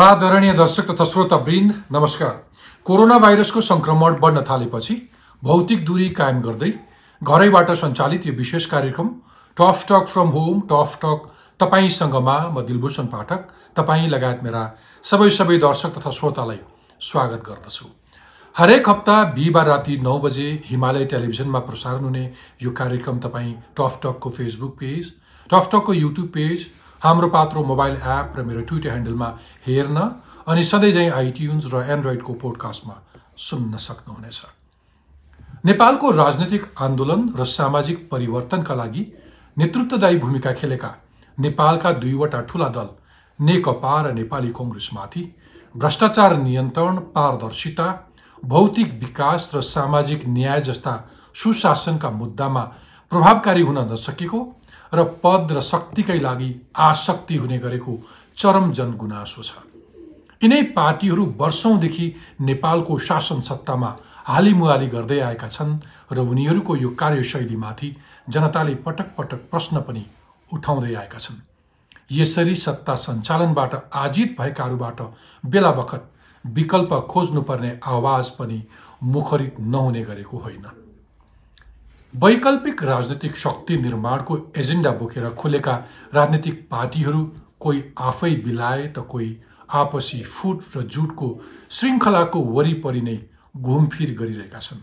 आदरणीय दर्शक तथा श्रोता वृन्द नमस्कार। कोरोना भाइरसको संक्रमण बढ्न थालेपछि भौतिक दूरी कायम गर्दै घरैबाट सञ्चालित यो विशेष कार्यक्रम tough talk from home tough talk तपाईँसँगमा म दिलभूषण पाठक तपाईँ लगायत मेरा सबै सबै दर्शक तथा श्रोतालाई स्वागत गर्दछु। हरेक हप्ता बिहिबार राति नौ बजे हिमालय टेलिभिजनमा प्रसारण हुने यो कार्यक्रम तपाईँ टफ टकको Facebook page tough टकको YouTube page Hamro Patro mobile app र मेरो ट्विटर ह्यान्डलमा हेर्न अनि सधैँ झैँ आइट्युन्स र एन्ड्रोइडको पोडकास्टमा सुन्न सक्नुहुनेछ। नेपालको राजनैतिक आन्दोलन र सामाजिक परिवर्तनका लागि नेतृत्वदायी भूमिका खेलेका नेपालका दुईवटा ठूला दल नेकपा र नेपाली कङ्ग्रेसमाथि भ्रष्टाचार नियन्त्रण पारदर्शिता भौतिक विकास र सामाजिक न्याय जस्ता सुशासनका मुद्दामा प्रभावकारी हुन नसकेको र पद र शक्तिकै लागि आसक्ति हुने गरेको चरम जनगुनासो छ। यिनै पार्टीहरू वर्षौंदेखि नेपालको शासन सत्तामा हालिमुहाली गर्दै आएका छन् र उनीहरूको यो कार्यशैलीमाथि जनताले पटक पटक प्रश्न पनि उठाउँदै आएका छन्। यसरी सत्ता सञ्चालनबाट आजित भएकाहरूबाट बेला बखत विकल्प खोज्नुपर्ने आवाज पनि मुखरित नहुने गरेको होइन। वैकल्पिक राजनैतिक शक्ति निर्माणको एजेन्डा बोकेर खुलेका राजनीतिक पार्टीहरू कोही आफै बिलाए त कोही आपसी फुट र जुटको श्रृङ्खलाको वरिपरि नै घुमफिर गरिरहेका छन्।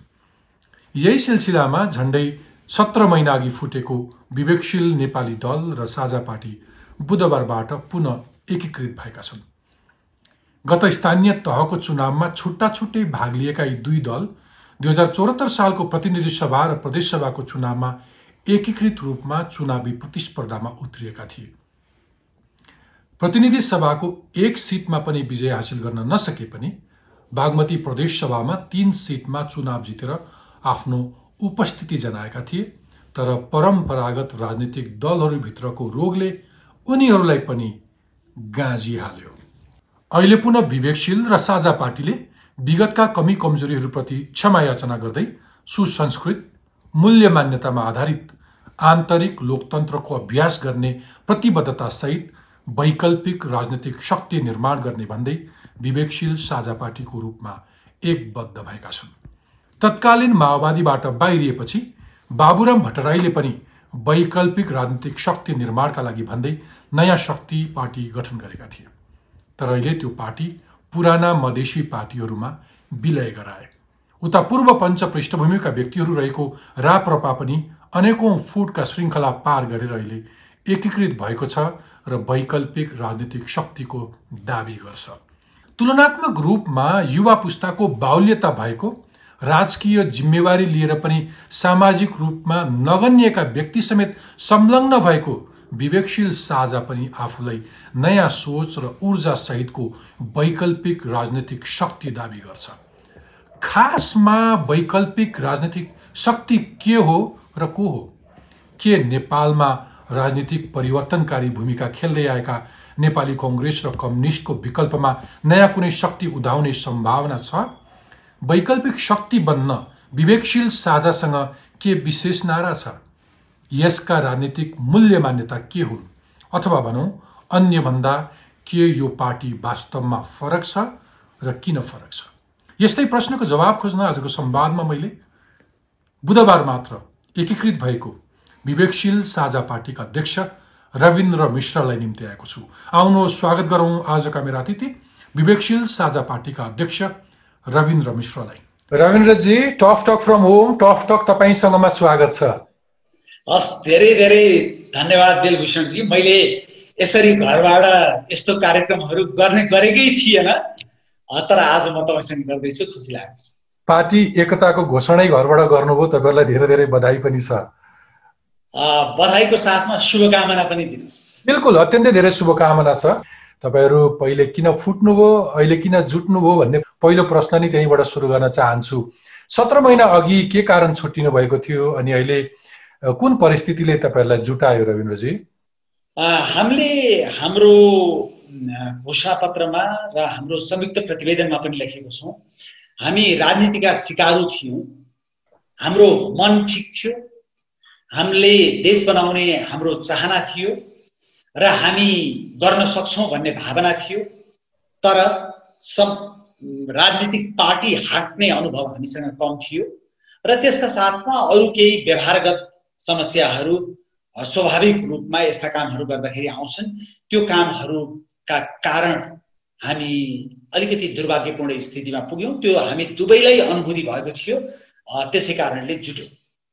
यही सिलसिलामा झन्डै सत्र महिना अघि फुटेको विवेकशील नेपाली दल र साझा पार्टी बुधबारबाट पुनः एकीकृत भएका छन्। गत स्थानीय तहको चुनावमा छुट्टा छुट्टै भाग लिएका यी दुई दल दुई हजार चौहत्तर सालको प्रतिनिधि सभा र प्रदेशसभाको चुनावमा एकीकृत रूपमा चुनावी प्रतिस्पर्धामा उत्रिएका थिए। प्रतिनिधि सभाको एक सिटमा पनि विजय हासिल गर्न नसके पनि बागमती प्रदेश सभामा तीन सिटमा चुनाव जितेर आफ्नो उपस्थिति जनाएका थिए तर परम्परागत राजनीतिक दलहरूभित्रको रोगले उनीहरूलाई पनि गाँजिहाल्यो। अहिले पुनः विवेकशील र साझा पार्टीले विगतका कमी कमजोरीहरूप्रति क्षमा याचना गर्दै सुसंस्कृत मूल्य मान्यतामा आधारित आन्तरिक लोकतन्त्रको अभ्यास गर्ने प्रतिबद्धतासहित वैकल्पिक राजनैतिक शक्ति निर्माण गर्ने भन्दै विवेकशील साझा पार्टीको रूपमा एकबद्ध भएका छन्। तत्कालीन माओवादीबाट बाहिरिएपछि बाबुराम भट्टराईले पनि वैकल्पिक राजनीतिक शक्ति निर्माणका लागि भन्दै नयाँ शक्ति पार्टी गठन गरेका थिए। तर अहिले त्यो पार्टी पुराना मधेसी पार्टीहरूमा विलय गराए। उता पूर्व पञ्च पृष्ठभूमिका व्यक्तिहरू रहेको राप्रपा पनि अनेकौं फुटका श्रृङ्खला पार गरेर अहिले एकीकृत भएको छ र वैकल्पिक राजनीतिक शक्तिको दावी गर्छ। तुलनात्मक रूपमा युवा पुस्ताको बाहुल्यता भएको राजकीय जिम्मेवारी लिएर पनि सामाजिक रूपमा नगन्यका व्यक्ति समेत संलग्न भएको विवेकशील साझा पनि आफूलाई नयाँ सोच र ऊर्जा सहितको वैकल्पिक राजनैतिक शक्ति दावी गर्छ। खासमा वैकल्पिक राजनैतिक शक्ति के हो र को हो? के नेपालमा राजनीतिक परिवर्तनकारी भूमिका खेल्दै आएका नेपाली कङ्ग्रेस र कम्युनिस्टको विकल्पमा नयाँ कुनै शक्ति उदाउने सम्भावना छ? वैकल्पिक शक्ति बन्न विवेकशील साझासँग के विशेष नारा छ? यसका राजनीतिक मूल्य मान्यता के हुन्? अथवा भनौँ अन्यभन्दा के यो पार्टी वास्तवमा फरक छ र किन फरक छ? यस्तै प्रश्नको जवाब खोज्न आजको संवादमा मैले बुधबार मात्र एकीकृत भएको विवेकशील साझा पार्टीका अध्यक्ष रविन्द्र मिश्रलाई निम्ति आएको छु। आउनुहोस् स्वागत गरौँ आजका मेरा अतिथि विवेकशील साझा पार्टीका अध्यक्ष Rabindra मिश्रलाई। Rabindraji tough talk from home tough talk तपाईँसँगमा स्वागत छ। हस् धेरै धेरै धन्यवाद दिलभूषणजी मैले यसरी घरबाट यस्तो कार्यक्रमहरू गर्ने गरेकै थिएन तर आज म तपाईँसँग गर्दैछु खुसी लाग्छ। पार्टी एकताको घोषणै घरबाट गर्नुभयो तपाईँहरूलाई धेरै धेरै बधाई पनि छ। बधाईको साथमा शुभकामना पनि दिनुहोस्। बिल्कुल अत्यन्तै धेरै शुभकामना छ। तपाईँहरू पहिले किन फुट्नुभयो अहिले किन जुट्नुभयो भन्ने पहिलो प्रश्न नै त्यहीँबाट सुरु गर्न चाहन्छु। सत्र महिना अघि के कारण छुट्टिनु भएको थियो अनि अहिले कुन परिस्थितिले तपाईँहरूलाई जुटायो रविन्द्रजी? हामीले हाम्रो घोषणापत्रमा र हाम्रो संयुक्त प्रतिवेदनमा पनि लेखेको छौँ। हामी राजनीतिका सिकारु थियौँ। हाम्रो मन ठिक थियो। हामीले देश बनाउने हाम्रो चाहना थियो र हामी गर्न सक्छौँ भन्ने भावना थियो। तर सब राजनीतिक पार्टी हाँक्ने अनुभव हामीसँग कम थियो। र त्यसका साथमा अरू केही व्यवहारगत समस्याहरू स्वाभाविक रूपमा यस्ता कामहरू गर्दाखेरि आउँछन्। त्यो कामहरूका कारण हामी अलिकति दुर्भाग्यपूर्ण स्थितिमा पुग्यौँ। त्यो हामी दुवैलाई अनुभूति भएको थियो त्यसै कारणले जुट्यो।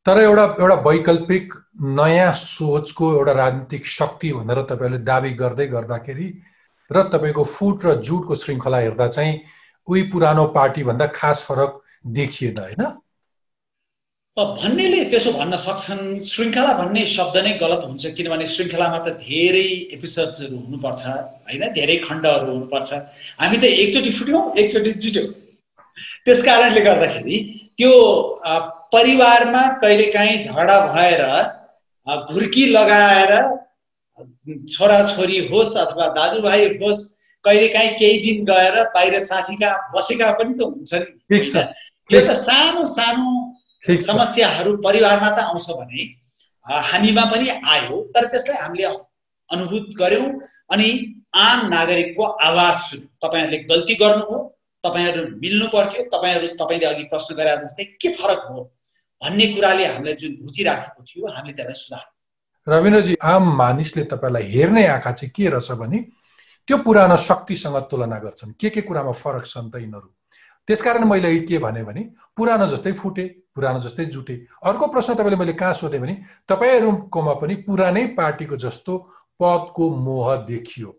तर एउटा एउटा वैकल्पिक नयाँ सोचको एउटा राजनीतिक शक्ति भनेर तपाईँहरूले दावी गर्दै गर्दाखेरि र तपाईँको फुट र जुटको श्रृङ्खला हेर्दा चाहिँ उही पुरानो पार्टीभन्दा खास फरक देखिएन होइन? भन्नेले त्यसो भन्न सक्छन् श्रृङ्खला भन्ने शब्द नै गलत हुन्छ किनभने श्रृङ्खलामा त धेरै एपिसोड्सहरू हुनुपर्छ होइन? धेरै खण्डहरू हुनुपर्छ। हामी त एकचोटि फुट्यौँ एकचोटि जुट्यौँ। त्यस कारणले गर्दाखेरि त्यो परिवारमा कहिलेकाहीँ झगडा भएर घुर्की लगाएर छोराछोरी होस् अथवा दाजुभाइ होस् कहिलेकाहीँ केही दिन गएर बाहिर साथीका बसेका पनि त हुन्छन्। यो त सानो सानो समस्याहरू परिवारमा त आउँछ भने हामीमा पनि आयो तर त्यसलाई हामीले अनुभूत गर्यौँ अनि आम नागरिकको आवाज सुन्यौँ। तपाईँहरूले गल्ती गर्नुभयो तपाईँहरू मिल्नु पर्थ्यो तपाईँहरू तपाईँले अघि प्रश्न गरे जस्तै के फरक हो भन्ने कुराले हामीलाई जुन बुझिराखेको थियो हामीले त्यसलाई सुधार रविन्द्रजी आम मानिसले तपाईँलाई हेर्ने आँखा चाहिँ के रहेछ भने त्यो पुरानो शक्तिसँग तुलना गर्छन्। के के कुरामा फरक छन् त यिनीहरू? त्यसकारण मैले के भने पुरानो जस्तै फुटे पुरानो जस्तै जुटे अर्को प्रश्न तपाईँले मैले कहाँ सोधेँ भने तपाईँहरूकोमा पनि पुरानै पार्टीको जस्तो पदको मोह देखियो।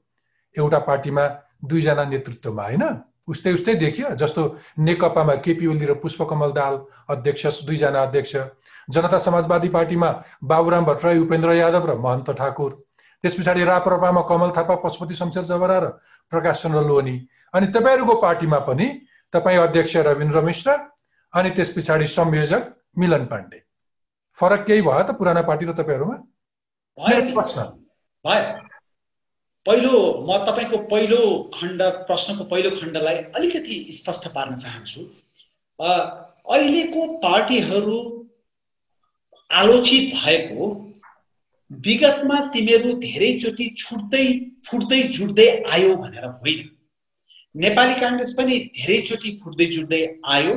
एउटा पार्टीमा दुईजना नेतृत्वमा होइन? उस्तै उस्तै देखियो जस्तो नेकपामा केपी ओली र पुष्पकमल दाहाल अध्यक्ष दुईजना अध्यक्ष जनता समाजवादी पार्टीमा बाबुराम भट्टराई उपेन्द्र यादव र महन्त ठाकुर। त्यस पछाडि राप्रपामा कमल थापा पशुपति शमशेर जबरा र प्रकाश चन्द्र लोहनी अनि तपाईँहरूको पार्टीमा पनि तपाईँ अध्यक्ष रविन्द्र मिश्र अनि त्यस पछाडि संयोजक मिलन पाण्डे। फरक केही भयो त पुराना पार्टी र तपाईँहरूमा प्रश्न। पहिलो म तपाईँको पहिलो खण्ड प्रश्नको पहिलो खण्डलाई अलिकति स्पष्ट पार्न चाहन्छु। अहिलेको पार्टीहरू आलोचित भएको विगतमा तिमीहरू धेरैचोटि छुट्दै फुट्दै जुट्दै आयो भनेर होइन। नेपाली काङ्ग्रेस पनि धेरैचोटि फुट्दै जुट्दै आयो।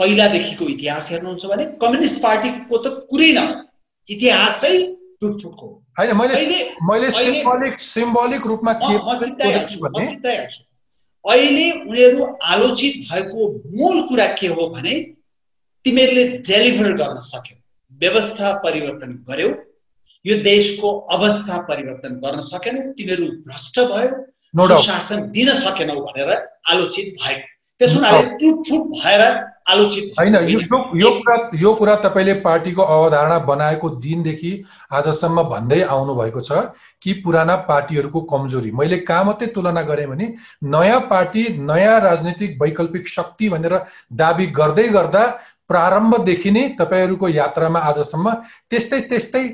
पहिलादेखिको इतिहास हेर्नुहुन्छ भने कम्युनिस्ट पार्टीको त कुरै न इतिहासै टुटफुटको होइन मैले मैले सिम्बोलिक सिम्बोलिक रूपमा के अहिले उनीहरू आलोचित भएको मूल कुरा के हो भने तिमीहरूले डेलिभर गर्न सक्यौ व्यवस्था परिवर्तन गर्यौ यो देशको अवस्था परिवर्तन गर्न सकेनौ तिमीहरू भ्रष्ट भयो शासन दिन सकेनौ भनेर आलोचित भएको त्यस हुनाले टुटफुट भएर आलोचित होइन यो यो कुरा यो कुरा तपाईँले पार्टीको अवधारणा बनाएको दिनदेखि आजसम्म भन्दै आउनु भएको छ कि पुराना पार्टीहरूको कमजोरी। मैले कहाँ मात्रै तुलना गरेँ भने नयाँ पार्टी नयाँ राजनीतिक वैकल्पिक शक्ति भनेर दावी गर्दै गर्दा प्रारम्भदेखि नै तपाईँहरूको यात्रामा आजसम्म त्यस्तै त्यस्तै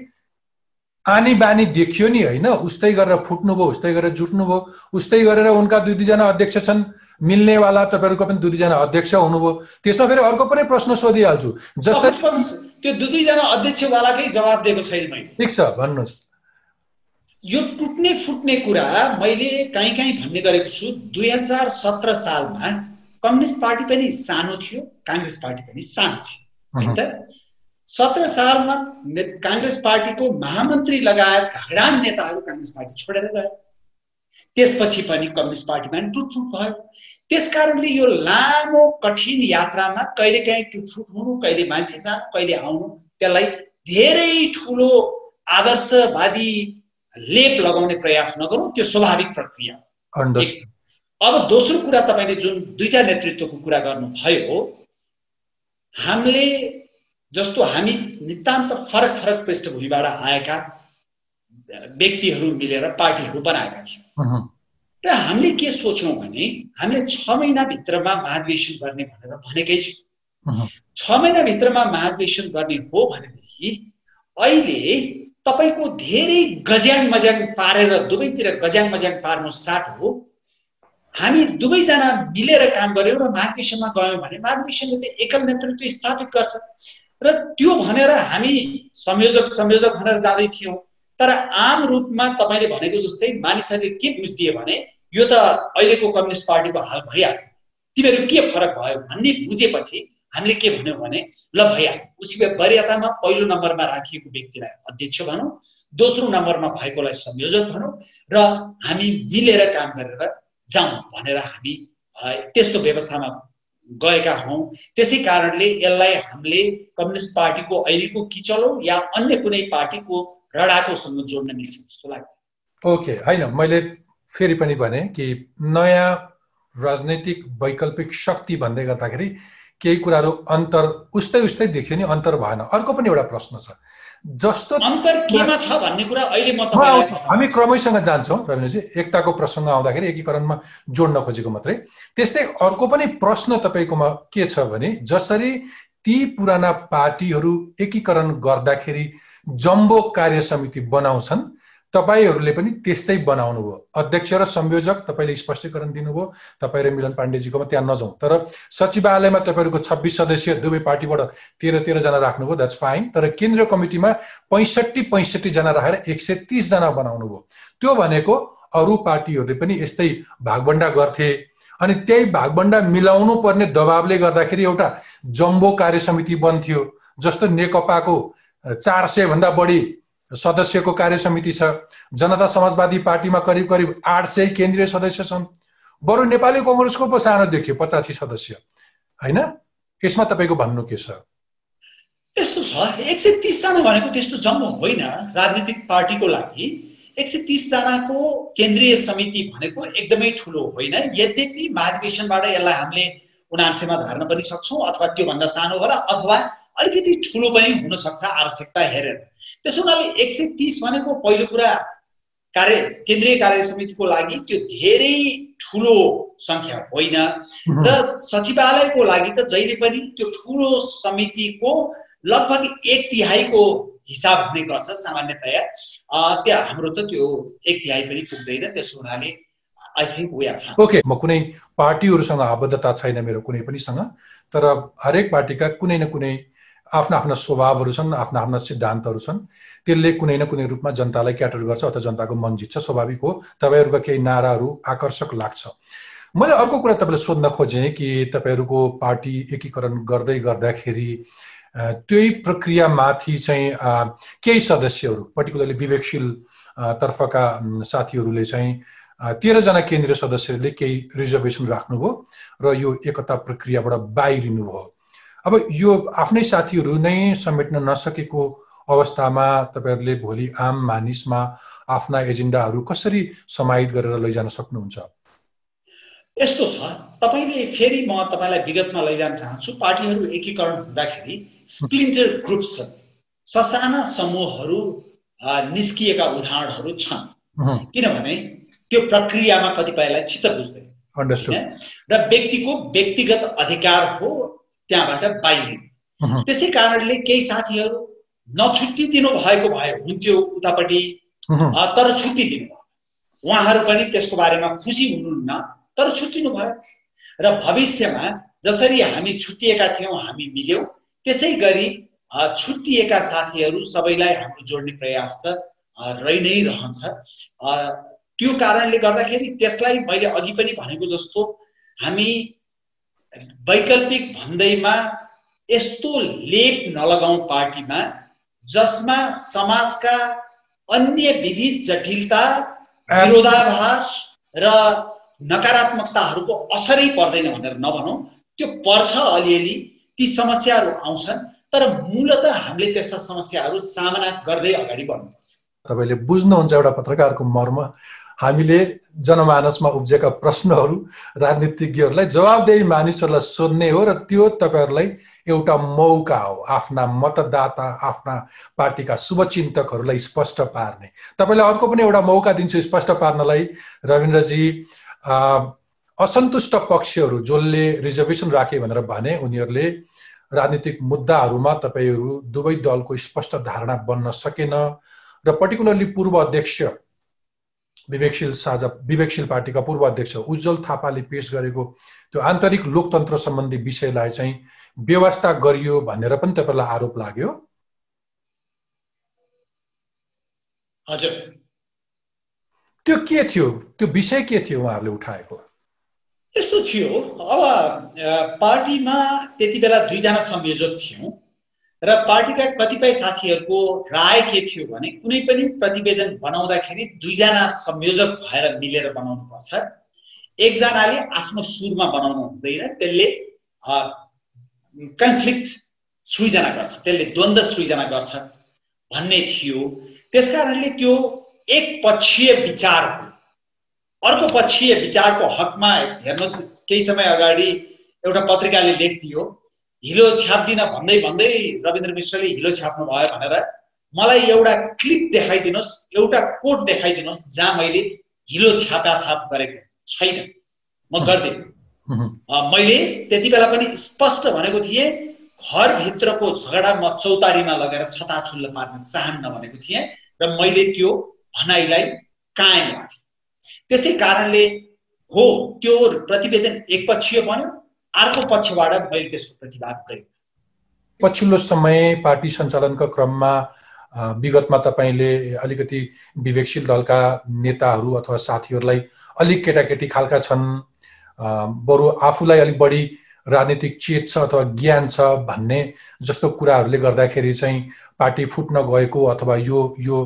आनी बानी देखियो नि होइन? उस्तै गरेर फुट्नुभयो उस्तै गरेर जुट्नुभयो उस्तै गरेर उनका दुई दुईजना अध्यक्ष छन्। मिल्नेवाला तपाईँहरूको पनि दुई दुईजना अध्यक्ष हुनुभयो। त्यसमा फेरि अर्को पनि प्रश्न सोधिहाल्छु। जसरी त्यो दुई दुईजना अध्यक्षवालाकै जवाब दिएको छैन मैले। ठिक छ भन्नुहोस्। यो टुट्ने फुट्ने कुरा मैले काहीँ काहीँ भन्ने गरेको छु। दुई हजार सत्र सालमा कम्युनिस्ट पार्टी पनि सानो थियो काङ्ग्रेस पार्टी पनि सानो थियो। है त? सत्र सालमा काङ्ग्रेस पार्टीको महामन्त्री लगायत घाडान नेताहरू काङ्ग्रेस पार्टी छोडेर गए। त्यसपछि पनि कम्युनिस्ट पार्टीमा पनि टुटफुट भयो। त्यस कारणले यो लामो कठिन यात्रामा कहिले काहीँ टुटफुट हुनु कहिले मान्छे जानु कहिले आउनु त्यसलाई धेरै ठुलो आदर्शवादी लेप लगाउने प्रयास नगरौँ त्यो स्वाभाविक प्रक्रिया अब दोस्रो कुरा तपाईँले जुन दुईटा नेतृत्वको कुरा गर्नुभयो हामीले जस्तो हामी नितान्त फरक फरक पृष्ठभूमिबाट आएका व्यक्तिहरू मिलेर पार्टीहरू बनाएका थियौँ। र हामीले के सोच्यौँ भने हामीले छ महिनाभित्रमा महाधिवेशन गर्ने भनेर भनेकै छौँ। छ महिनाभित्रमा महाधिवेशन गर्ने हो भनेदेखि अहिले तपाईँको धेरै गज्याङ मज्याङ पारेर दुवैतिर गज्याङ मज्याङ पार्नु साट हो हामी दुवैजना मिलेर काम गऱ्यौँ र महाधिवेशनमा गयौँ भने महाधिवेशनले त एकल नेतृत्व स्थापित गर्छ। र त्यो भनेर हामी संयोजक संयोजक भनेर जाँदै थियौँ। तर आम रूपमा तपाईँले भनेको जस्तै मानिसहरूले के बुझिदिए भने यो त अहिलेको कम्युनिस्ट पार्टीको हाल भइहाल्यो। तिमीहरू के फरक भयो भन्ने बुझेपछि हामीले के भन्यौँ भने ल भइहाल्यो उसको वरियतामा पहिलो नम्बरमा राखिएको व्यक्तिलाई अध्यक्ष भनौँ दोस्रो नम्बरमा भएकोलाई संयोजक भनौँ र हामी मिलेर काम गरेर जाउँ भनेर हामी त्यस्तो व्यवस्थामा गएका हौँ। त्यसै कारणले यसलाई हामीले कम्युनिस्ट पार्टीको अहिलेको किचलो या अन्य कुनै पार्टीको रडाकोसँग जोड्न मिल्छ जस्तो लाग्छ ओके होइन मैले फेरि पनि भने कि नयाँ राजनैतिक वैकल्पिक शक्ति भन्दै गर्दाखेरि केही कुराहरू अन्तर उस्तै उस्तै देखियो नि अन्तर भएन। अर्को पनि एउटा प्रश्न छ। जस्तो अन्तर केमा छ भन्ने कुरा अहिले म हामी क्रमैसँग जान्छौँ रविन्द्रजी। एकताको प्रसङ्ग आउँदाखेरि एकीकरणमा जोड्न खोजेको मात्रै। त्यस्तै अर्को पनि प्रश्न तपाईँकोमा के छ भने जसरी ती पुराना पार्टीहरू एकीकरण गर्दाखेरि जम्बो कार्य समिति बनाउँछन्। तपाईँहरूले पनि त्यस्तै बनाउनु भयो अध्यक्ष र संयोजक तपाईँले स्पष्टीकरण दिनुभयो। तपाईँ र मिलन पाण्डेजीकोमा त्यहाँ नजाउँ। तर सचिवालयमा तपाईँहरूको छब्बिस सदस्य दुवै पार्टीबाट तेह्र तेह्रजना राख्नुभयो। द्याट्स फाइन तर केन्द्रीय कमिटीमा पैँसठी पैँसठीजना राखेर एक सय तिसजना बनाउनु भयो त्यो भनेको अरू पार्टीहरूले पनि यस्तै भागभन्डा गर्थे। अनि त्यही भागभन्डा मिलाउनु पर्ने दबावले गर्दाखेरि एउटा जम्बो कार्य समिति बन्थ्यो जस्तो नेकपाको चार सयभन्दा बढी सदस्यको कार्य समिति छ। जनता समाजवादी पार्टीमा करिब करिब आठ सय केन्द्रीय सदस्य छन्। बरु नेपाली कङ्ग्रेसको पो सानो देखियो पचासी सदस्य। होइन? यसमा तपाईँको भन्नु के छ? यस्तो छ एक सय तिसजना भनेको त्यस्तो जम्मो होइन। राजनीतिक पार्टीको लागि एक सय तिसजनाको केन्द्रीय समिति भनेको एकदमै ठुलो होइन। यद्यपि महाधिवेशनबाट यसलाई हामीले उनान्सेमा धार्न पनि सक्छौँ अथवा त्योभन्दा सानो होला अथवा अलिकति ठुलो पनि हुनसक्छ आवश्यकता हेरेर। त्यसो हुनाले एक सय तिस भनेको पहिलो कुरा कार्य केन्द्रीय कार्य समितिको लागि त्यो धेरै ठुलो सङ्ख्या होइन। र सचिवालयको लागि त जहिले पनि त्यो ठुलो समितिको लगभग एक तिहाईको हिसाब हुने गर्छ सामान्यतया। त्यहाँ हाम्रो त त्यो एक तिहाई पनि पुग्दैन त्यसो हुनाले I think we are okay म कुनै पार्टीहरूसँग आबद्धता छैन मेरो कुनै पनिसँग तर हरेक पार्टीका कुनै न कुनै आफ्ना आफ्ना स्वभावहरू छन् आफ्ना आफ्ना सिद्धान्तहरू छन्। त्यसले कुनै न कुनै रूपमा जनतालाई क्याटर गर्छ अथवा जनताको मन जित्छ स्वाभाविक हो। तपाईँहरूका केही नाराहरू आकर्षक लाग्छ। मैले अर्को कुरा तपाईँलाई सोध्न खोजेँ कि तपाईँहरूको पार्टी एकीकरण गर्दै गर्दाखेरि त्यही प्रक्रियामाथि चाहिँ केही सदस्यहरू पर्टिकुलरली विवेकशील तर्फका साथीहरूले चाहिँ तेह्रजना केन्द्रीय सदस्यहरूले केही रिजर्भेसन राख्नुभयो र यो एकता प्रक्रियाबाट बाहिरिनु भयो अब यो आफ्नै साथीहरू नै समेट्न नसकेको अवस्थामा तपाईँहरूले भोलि आम मानिसमा आफ्ना एजेन्डाहरू कसरी समाहित गरेर लैजान सक्नुहुन्छ? यस्तो छ। तपाईँले फेरि म तपाईँलाई विगतमा लैजान चाहन्छु। पार्टीहरू एकीकरण हुँदाखेरि स्प्लिन्टर ग्रुप्स छन्। ससाना समूहहरू निस्किएका उदाहरणहरू छन्। किनभने त्यो प्रक्रियामा कतिपयलाई चित्त बुझ्दैन। र व्यक्तिको व्यक्तिगत अधिकार हो त्यहाँबाट बाहिर। त्यसै कारणले केही साथीहरू नछुट्टी दिनु भएको भए हुन्थ्यो उतापट्टि। तर छुट्टी दिनुभयो। उहाँहरू पनि त्यसको बारेमा खुसी हुनुहुन्न तर छुट्टिनु भयो र भविष्यमा जसरी हामी छुट्टिएका थियौँ हामी मिल्यौँ त्यसै गरी छुट्टिएका साथीहरू सबैलाई हाम्रो जोड्ने प्रयास त रहि नै रहन्छ। त्यो कारणले गर्दाखेरि त्यसलाई मैले अघि पनि भनेको जस्तो हामी वैकल्पिक भन्दैमा यस्तो लेप नलगाउँ पार्टीमा जसमा समाजका अन्य विविध जटिलता विरोधाभास र नकारात्मकताहरूको असरै पर्दैन भनेर नभनौँ। त्यो पर्छ अलिअलि ती समस्याहरू आउँछन् तर मूलत हामीले त्यस्ता समस्याहरू सामना गर्दै अगाडि बढ्नुपर्छ। तपाईँले बुझ्नुहुन्छ एउटा पत्रकारको मर्म। हामीले जनमानसमा उब्जेका प्रश्नहरू राजनीतिज्ञहरूलाई जवाबदेही मानिसहरूलाई सोध्ने हो र त्यो तपाईँहरूलाई एउटा मौका हो आफ्ना मतदाता आफ्ना पार्टीका शुभचिन्तकहरूलाई स्पष्ट पार्ने। तपाईँलाई अर्को पनि एउटा मौका दिन्छु स्पष्ट पार्नलाई। रविन्द्रजी असन्तुष्ट पक्षहरू जसले रिजर्भेसन राखे भनेर भने उनीहरूले राजनीतिक मुद्दाहरूमा तपाईँहरू दुवै दलको स्पष्ट धारणा बन्न सकेन। र पर्टिकुलरली पूर्व अध्यक्ष विवेकशील साझा विवेकशील पार्टीका पूर्व अध्यक्ष उज्जवल थापाले पेश गरेको त्यो आन्तरिक लोकतन्त्र सम्बन्धी विषयलाई चाहिँ व्यवस्था गरियो भनेर पनि तपाईँलाई आरोप लाग्यो। हजुर। त्यो के थियो? त्यो विषय के थियो उहाँहरूले उठाएको? यस्तो थियो। अब पार्टीमा त्यति बेला दुईजना संयोजक थियौँ। र पार्टीका कतिपय साथीहरूको राय के थियो भने कुनै पनि प्रतिवेदन बनाउँदाखेरि दुईजना संयोजक भएर मिलेर बनाउनु पर्छ। एकजनाले आफ्नो सुरमा बनाउनु हुँदैन त्यसले कन्फ्लिक्ट सृजना गर्छ त्यसले द्वन्द्व सृजना गर्छ भन्ने थियो। त्यस कारणले त्यो एक पक्षीय विचार हो। अर्को पक्षीय विचारको हकमा हेर्नुहोस् केही समय अगाडि एउटा पत्रिकाले लेख्थ्यो हिलो छ्याप्दिन भन्दै भन्दै रविन्द्र मिश्रले हिलो छ्याप्नु भयो भनेर मलाई एउटा क्लिप देखाइदिनुहोस् एउटा कोट देखाइदिनुहोस् जहाँ मैले हिलो छापा छाप गरेको छैन। म गर्दिनँ मैले त्यति बेला पनि स्पष्ट भनेको थिएँ घरभित्रको झगडा म चौतारीमा लगेर छताछुल्ल पार्न चाहन्न भनेको थिएँ र मैले त्यो भनाइलाई कायम राखेँ। त्यसै कारणले हो त्यो प्रतिवेदन एकपक्षीय बन्यो। अर्को पक्षबाट मैले त्यसको प्रतिवाद गरेँ। पछिल्लो समय पार्टी सञ्चालनको क्रममा विगतमा तपाईँले अलिकति विवेकशील दलका नेताहरू अथवा साथीहरूलाई अलिक केटाकेटी खालका छन्। बरु आफूलाई अलिक बढी राजनीतिक चेत छ अथवा ज्ञान छ भन्ने जस्तो कुराहरूले गर्दाखेरि चाहिँ पार्टी फुट्न गएको अथवा यो यो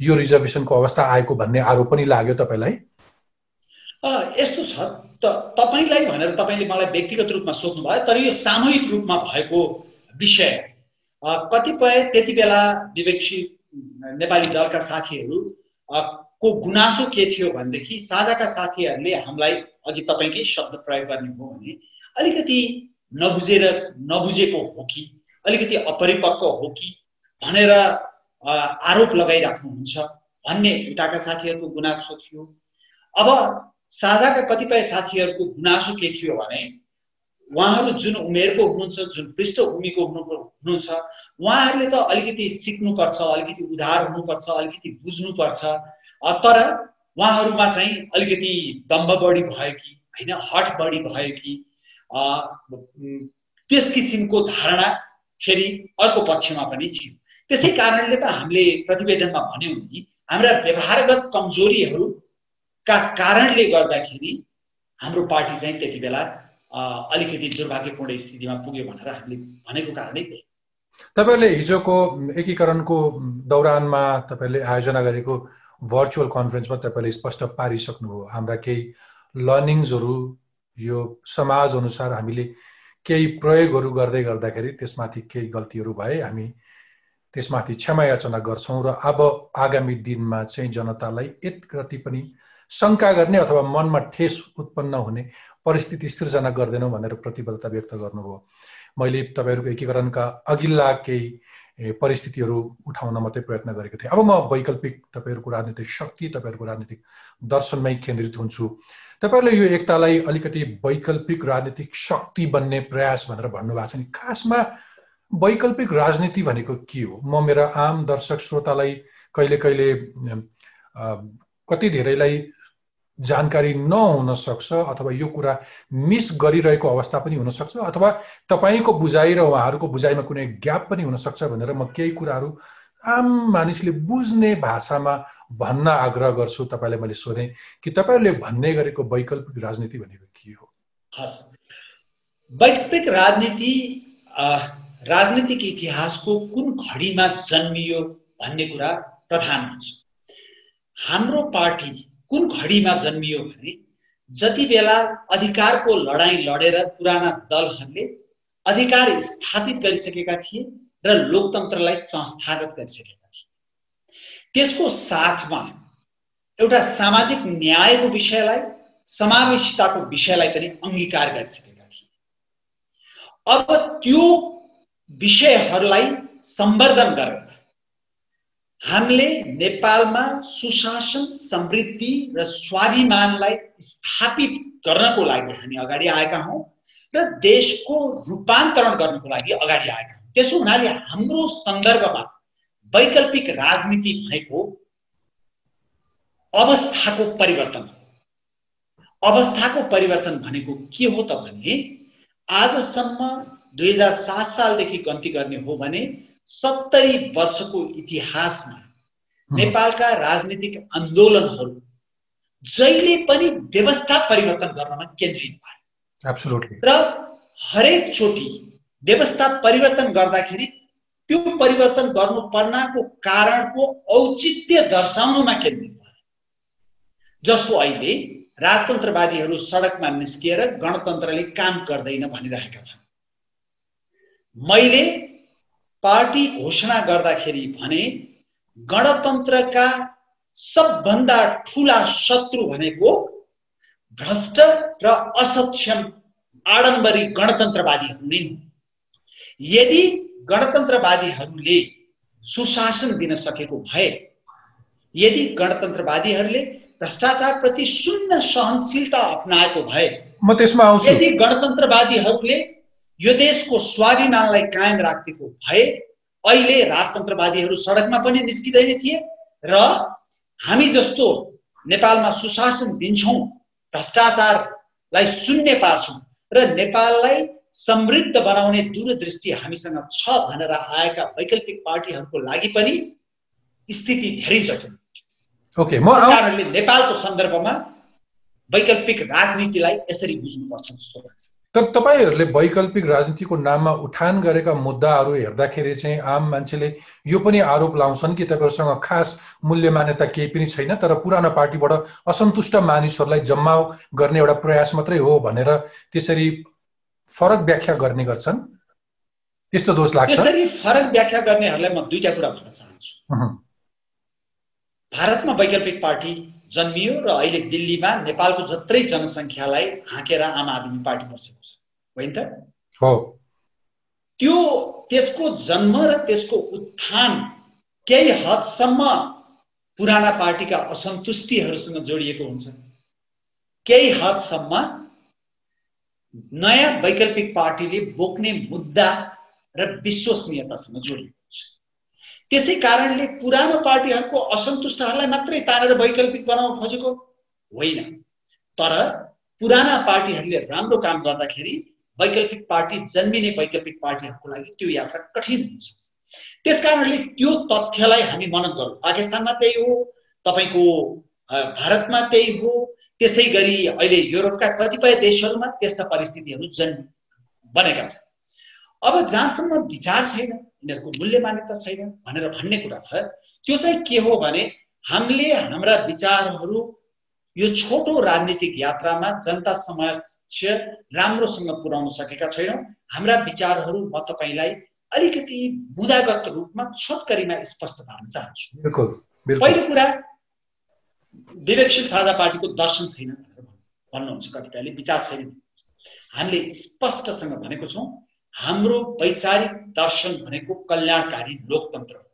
यो रिजर्भेसनको अवस्था आएको भन्ने आरोप पनि लाग्यो तपाईँलाई? यस्तो छ। त तपाईँलाई भनेर तपाईँले मलाई व्यक्तिगत रूपमा सोध्नुभयो तर यो सामूहिक रूपमा भएको विषय। कतिपय त्यति बेला विवेकशी नेपाली दलका साथीहरू को गुनासो के थियो भनेदेखि साझाका साथीहरूले हामीलाई अघि तपाईँकै शब्द प्रयोग गर्ने हो भने अलिकति नबुझेर नबुझेको हो कि? अलिकति अपरिपक्व हो कि? भनेर आरोप लगाइराख्नुहुन्छ भन्ने उताका साथीहरूको गुनासो थियो। अब साझाका कतिपय साथीहरूको गुनासो के थियो भने उहाँहरू जुन उमेरको हुनुहुन्छ जुन पृष्ठभूमिको हुनु हुनुहुन्छ उहाँहरूले त अलिकति सिक्नुपर्छ अलिकति उधार हुनुपर्छ अलिकति बुझ्नुपर्छ तर उहाँहरूमा चाहिँ अलिकति दम्ब बढी भयो कि होइन हट बढी भयो कि त्यस किसिमको धारणा फेरि अर्को पक्षमा पनि थियो। त्यसै कारणले त हामीले प्रतिवेदनमा भन्यौँ नि हाम्रा व्यवहारगत कमजोरीहरूका कारणले गर्दाखेरि हाम्रो पार्टी चाहिँ त्यति बेला अलिकति दुर्भाग्यपूर्ण स्थितिमा पुग्यो भनेर हामीले भनेको कारणै तपाईँहरूले हिजोको एकीकरणको दौरानमा तपाईँले आयोजना गरेको भर्चुअल कन्फरेन्समा तपाईँले स्पष्ट पारिसक्नुभयो। हाम्रा केही लर्निङ्सहरू यो समाज अनुसार हामीले केही प्रयोगहरू गर्दै गर्दाखेरि त्यसमाथि केही गल्तीहरू भए हामी त्यसमाथि क्षमा याचना गर्छौँ र अब आगामी दिनमा चाहिँ जनतालाई यति पनि शङ्का गर्ने अथवा मनमा ठेस उत्पन्न हुने परिस्थिति सिर्जना गर्दैनौँ भनेर प्रतिबद्धता व्यक्त गर्नुभयो। मैले तपाईँहरूको एकीकरणका अघिल्ला केही परिस्थितिहरू उठाउन मात्रै प्रयत्न गरेको थिएँ। अब म वैकल्पिक तपाईँहरूको राजनीतिक शक्ति तपाईँहरूको राजनीतिक दर्शनमै केन्द्रित हुन्छु। तपाईँहरूले यो एकतालाई अलिकति वैकल्पिक राजनीतिक शक्ति बन्ने प्रयास भनेर भन्नुभएको छ नि। खासमा वैकल्पिक राजनीति भनेको के हो? म मेरा आम दर्शक श्रोतालाई कहिले कहिले कति धेरैलाई जानकारी नहुन सक्छ अथवा यो कुरा मिस गरिरहेको अवस्था पनि हुनसक्छ अथवा तपाईँको बुझाइ र उहाँहरूको बुझाइमा कुनै ग्याप पनि हुनसक्छ भनेर म केही कुराहरू आम मानिसले बुझ्ने भाषामा भन्न आग्रह गर्छु। तपाईँलाई मैले सोधेँ कि तपाईँहरूले भन्ने गरेको वैकल्पिक राजनीति भनेको के हो? वैकल्पिक राजनीति राजनीतिक इतिहासको कुन घडीमा जन्मियो भन्ने कुरा प्रधान हुन्छ। हाम्रो पार्टी कुन घडीमा जन्मियो भने जति बेला अधिकारको लडाइँ लडेर पुराना दलहरूले अधिकार स्थापित गरिसकेका थिए र लोकतन्त्रलाई संस्थागत गरिसकेका थिए। त्यसको साथमा एउटा सामाजिक न्यायको विषयलाई समावेशिताको विषयलाई पनि अङ्गीकार गरिसकेका थिए। अब त्यो विषयहरूलाई सम्वर्धन गरेर हामीले नेपालमा सुशासन समृद्धि र स्वाभिमानलाई स्थापित गर्नको लागि हामी अगाडि आएका हौँ र देशको रूपान्तरण गर्नको लागि अगाडि आएका हौँ। त्यसो हुनाले हाम्रो सन्दर्भमा वैकल्पिक राजनीति भनेको अवस्थाको परिवर्तन अवस्थाको परिवर्तन भनेको के हो त भने आजसम्म दुई हजार सात सालदेखि गन्ती गर्ने हो भने सत्तरी वर्षको इतिहासमा नेपालका राजनीतिक आन्दोलनहरू जहिले पनि व्यवस्था परिवर्तन गर्नमा केन्द्रित भयो र हरेक चोटि व्यवस्था परिवर्तन गर्दाखेरि त्यो परिवर्तन गर्नुपर्नको कारणको औचित्य दर्शाउनुमा केन्द्रित भयो जस्तो अहिले राजतन्त्रवादीहरू सडकमा निस्किएर गणतन्त्रले काम गर्दैन भनिरहेका छन्। मैले पार्टी घोषणा गर्दाखेरि भने गणतन्त्रका सबभन्दा ठुला शत्रु भनेको भ्रष्ट र असक्षम आडम्बरी गणतन्त्रवादीहरू नै हुन् यदि गणतन्त्रवादीहरूले सुशासन दिन सकेको भए यदि गणतन्त्रवादीहरूले भ्रष्टाचारप्रति शून्य सहनशीलता अप्नाएको भए म त्यसमा आउँछु। यदि गणतन्त्रवादीहरूले यो देशको स्वाभिमानलाई कायम राखेको भए अहिले राजतन्त्रवादीहरू सडकमा पनि निस्किँदैन थिए र हामी जस्तो नेपालमा सुशासन दिन्छौँ भ्रष्टाचारलाई शून्य पार्छौँ र नेपाललाई समृद्ध बनाउने दूरदृष्टि हामीसँग छ भनेर आएका वैकल्पिक पार्टीहरूको लागि पनि स्थिति धेरै जटिल। ओके म कारणले नेपालको सन्दर्भमा वैकल्पिक राजनीतिलाई यसरी बुझ्नुपर्छ जस्तो लाग्छ। तर तपाईँहरूले वैकल्पिक राजनीतिको नाममा उठान गरेका मुद्दाहरू हेर्दाखेरि चाहिँ आम मान्छेले यो पनि आरोप लाउँछन् कि तपाईँहरूसँग खास मूल्य मान्यता केही पनि छैन तर पुरानो पार्टीबाट असन्तुष्ट मानिसहरूलाई जम्मा गर्ने एउटा प्रयास मात्रै हो भनेर त्यसरी फरक व्याख्या गर्ने गर्छन्। त्यस्तो दोष लाग्छ? त्यसरी फरक व्याख्या गर्नेहरूलाई म दुईटा कुरा भन्न चाहन्छु। भारतमा वैकल्पिक पार्टी जन्मियो र अहिले दिल्लीमा नेपालको जत्रै जनसङ्ख्यालाई हाँकेर आम आदमी पार्टी बसेको छ। होइन त? हो। त्यो त्यसको जन्म र त्यसको उत्थान केही हदसम्म पुराना पार्टीका असन्तुष्टिहरूसँग जोडिएको हुन्छ। केही हदसम्म नयाँ वैकल्पिक पार्टीले बोक्ने मुद्दा र विश्वसनीयतासँग जोडिएको। त्यसै कारणले पुरानो पार्टीहरूको असन्तुष्टहरूलाई मात्रै तानेर वैकल्पिक बनाउन खोजेको होइन। तर पुराना पार्टीहरूले राम्रो काम गर्दाखेरि वैकल्पिक पार्टी जन्मिने वैकल्पिक पार्टीहरूको लागि त्यो यात्रा कठिन हुन्छ। त्यस कारणले त्यो तथ्यलाई हामी मनन गरौँ पाकिस्तानमा त्यही हो तपाईँको भारतमा त्यही हो त्यसै गरी अहिले युरोपका कतिपय देशहरूमा त्यस्ता परिस्थितिहरू जन्म बनेका छन्। अब जहाँसम्म विचार छैन यिनीहरूको मूल्य मान्यता छैन भनेर भन्ने कुरा छ। त्यो चाहिँ के हो भने हामीले हाम्रा विचारहरू यो छोटो राजनीतिक यात्रामा जनता समक्ष राम्रोसँग पुर्याउन सकेका छैनौँ। हाम्रा विचारहरू म तपाईँलाई अलिकति मुदागत रूपमा छोटकरीमा स्पष्ट पार्न चाहन्छु। पहिलो कुरा विवेकशील साझा पार्टीको दर्शन छैन भनेर भन्नुहुन्छ कतिपयले विचार छैन। हामीले स्पष्टसँग भनेको छौँ हाम्रो वैचारिक दर्शन भनेको कल्याणकारी लोकतन्त्र हो।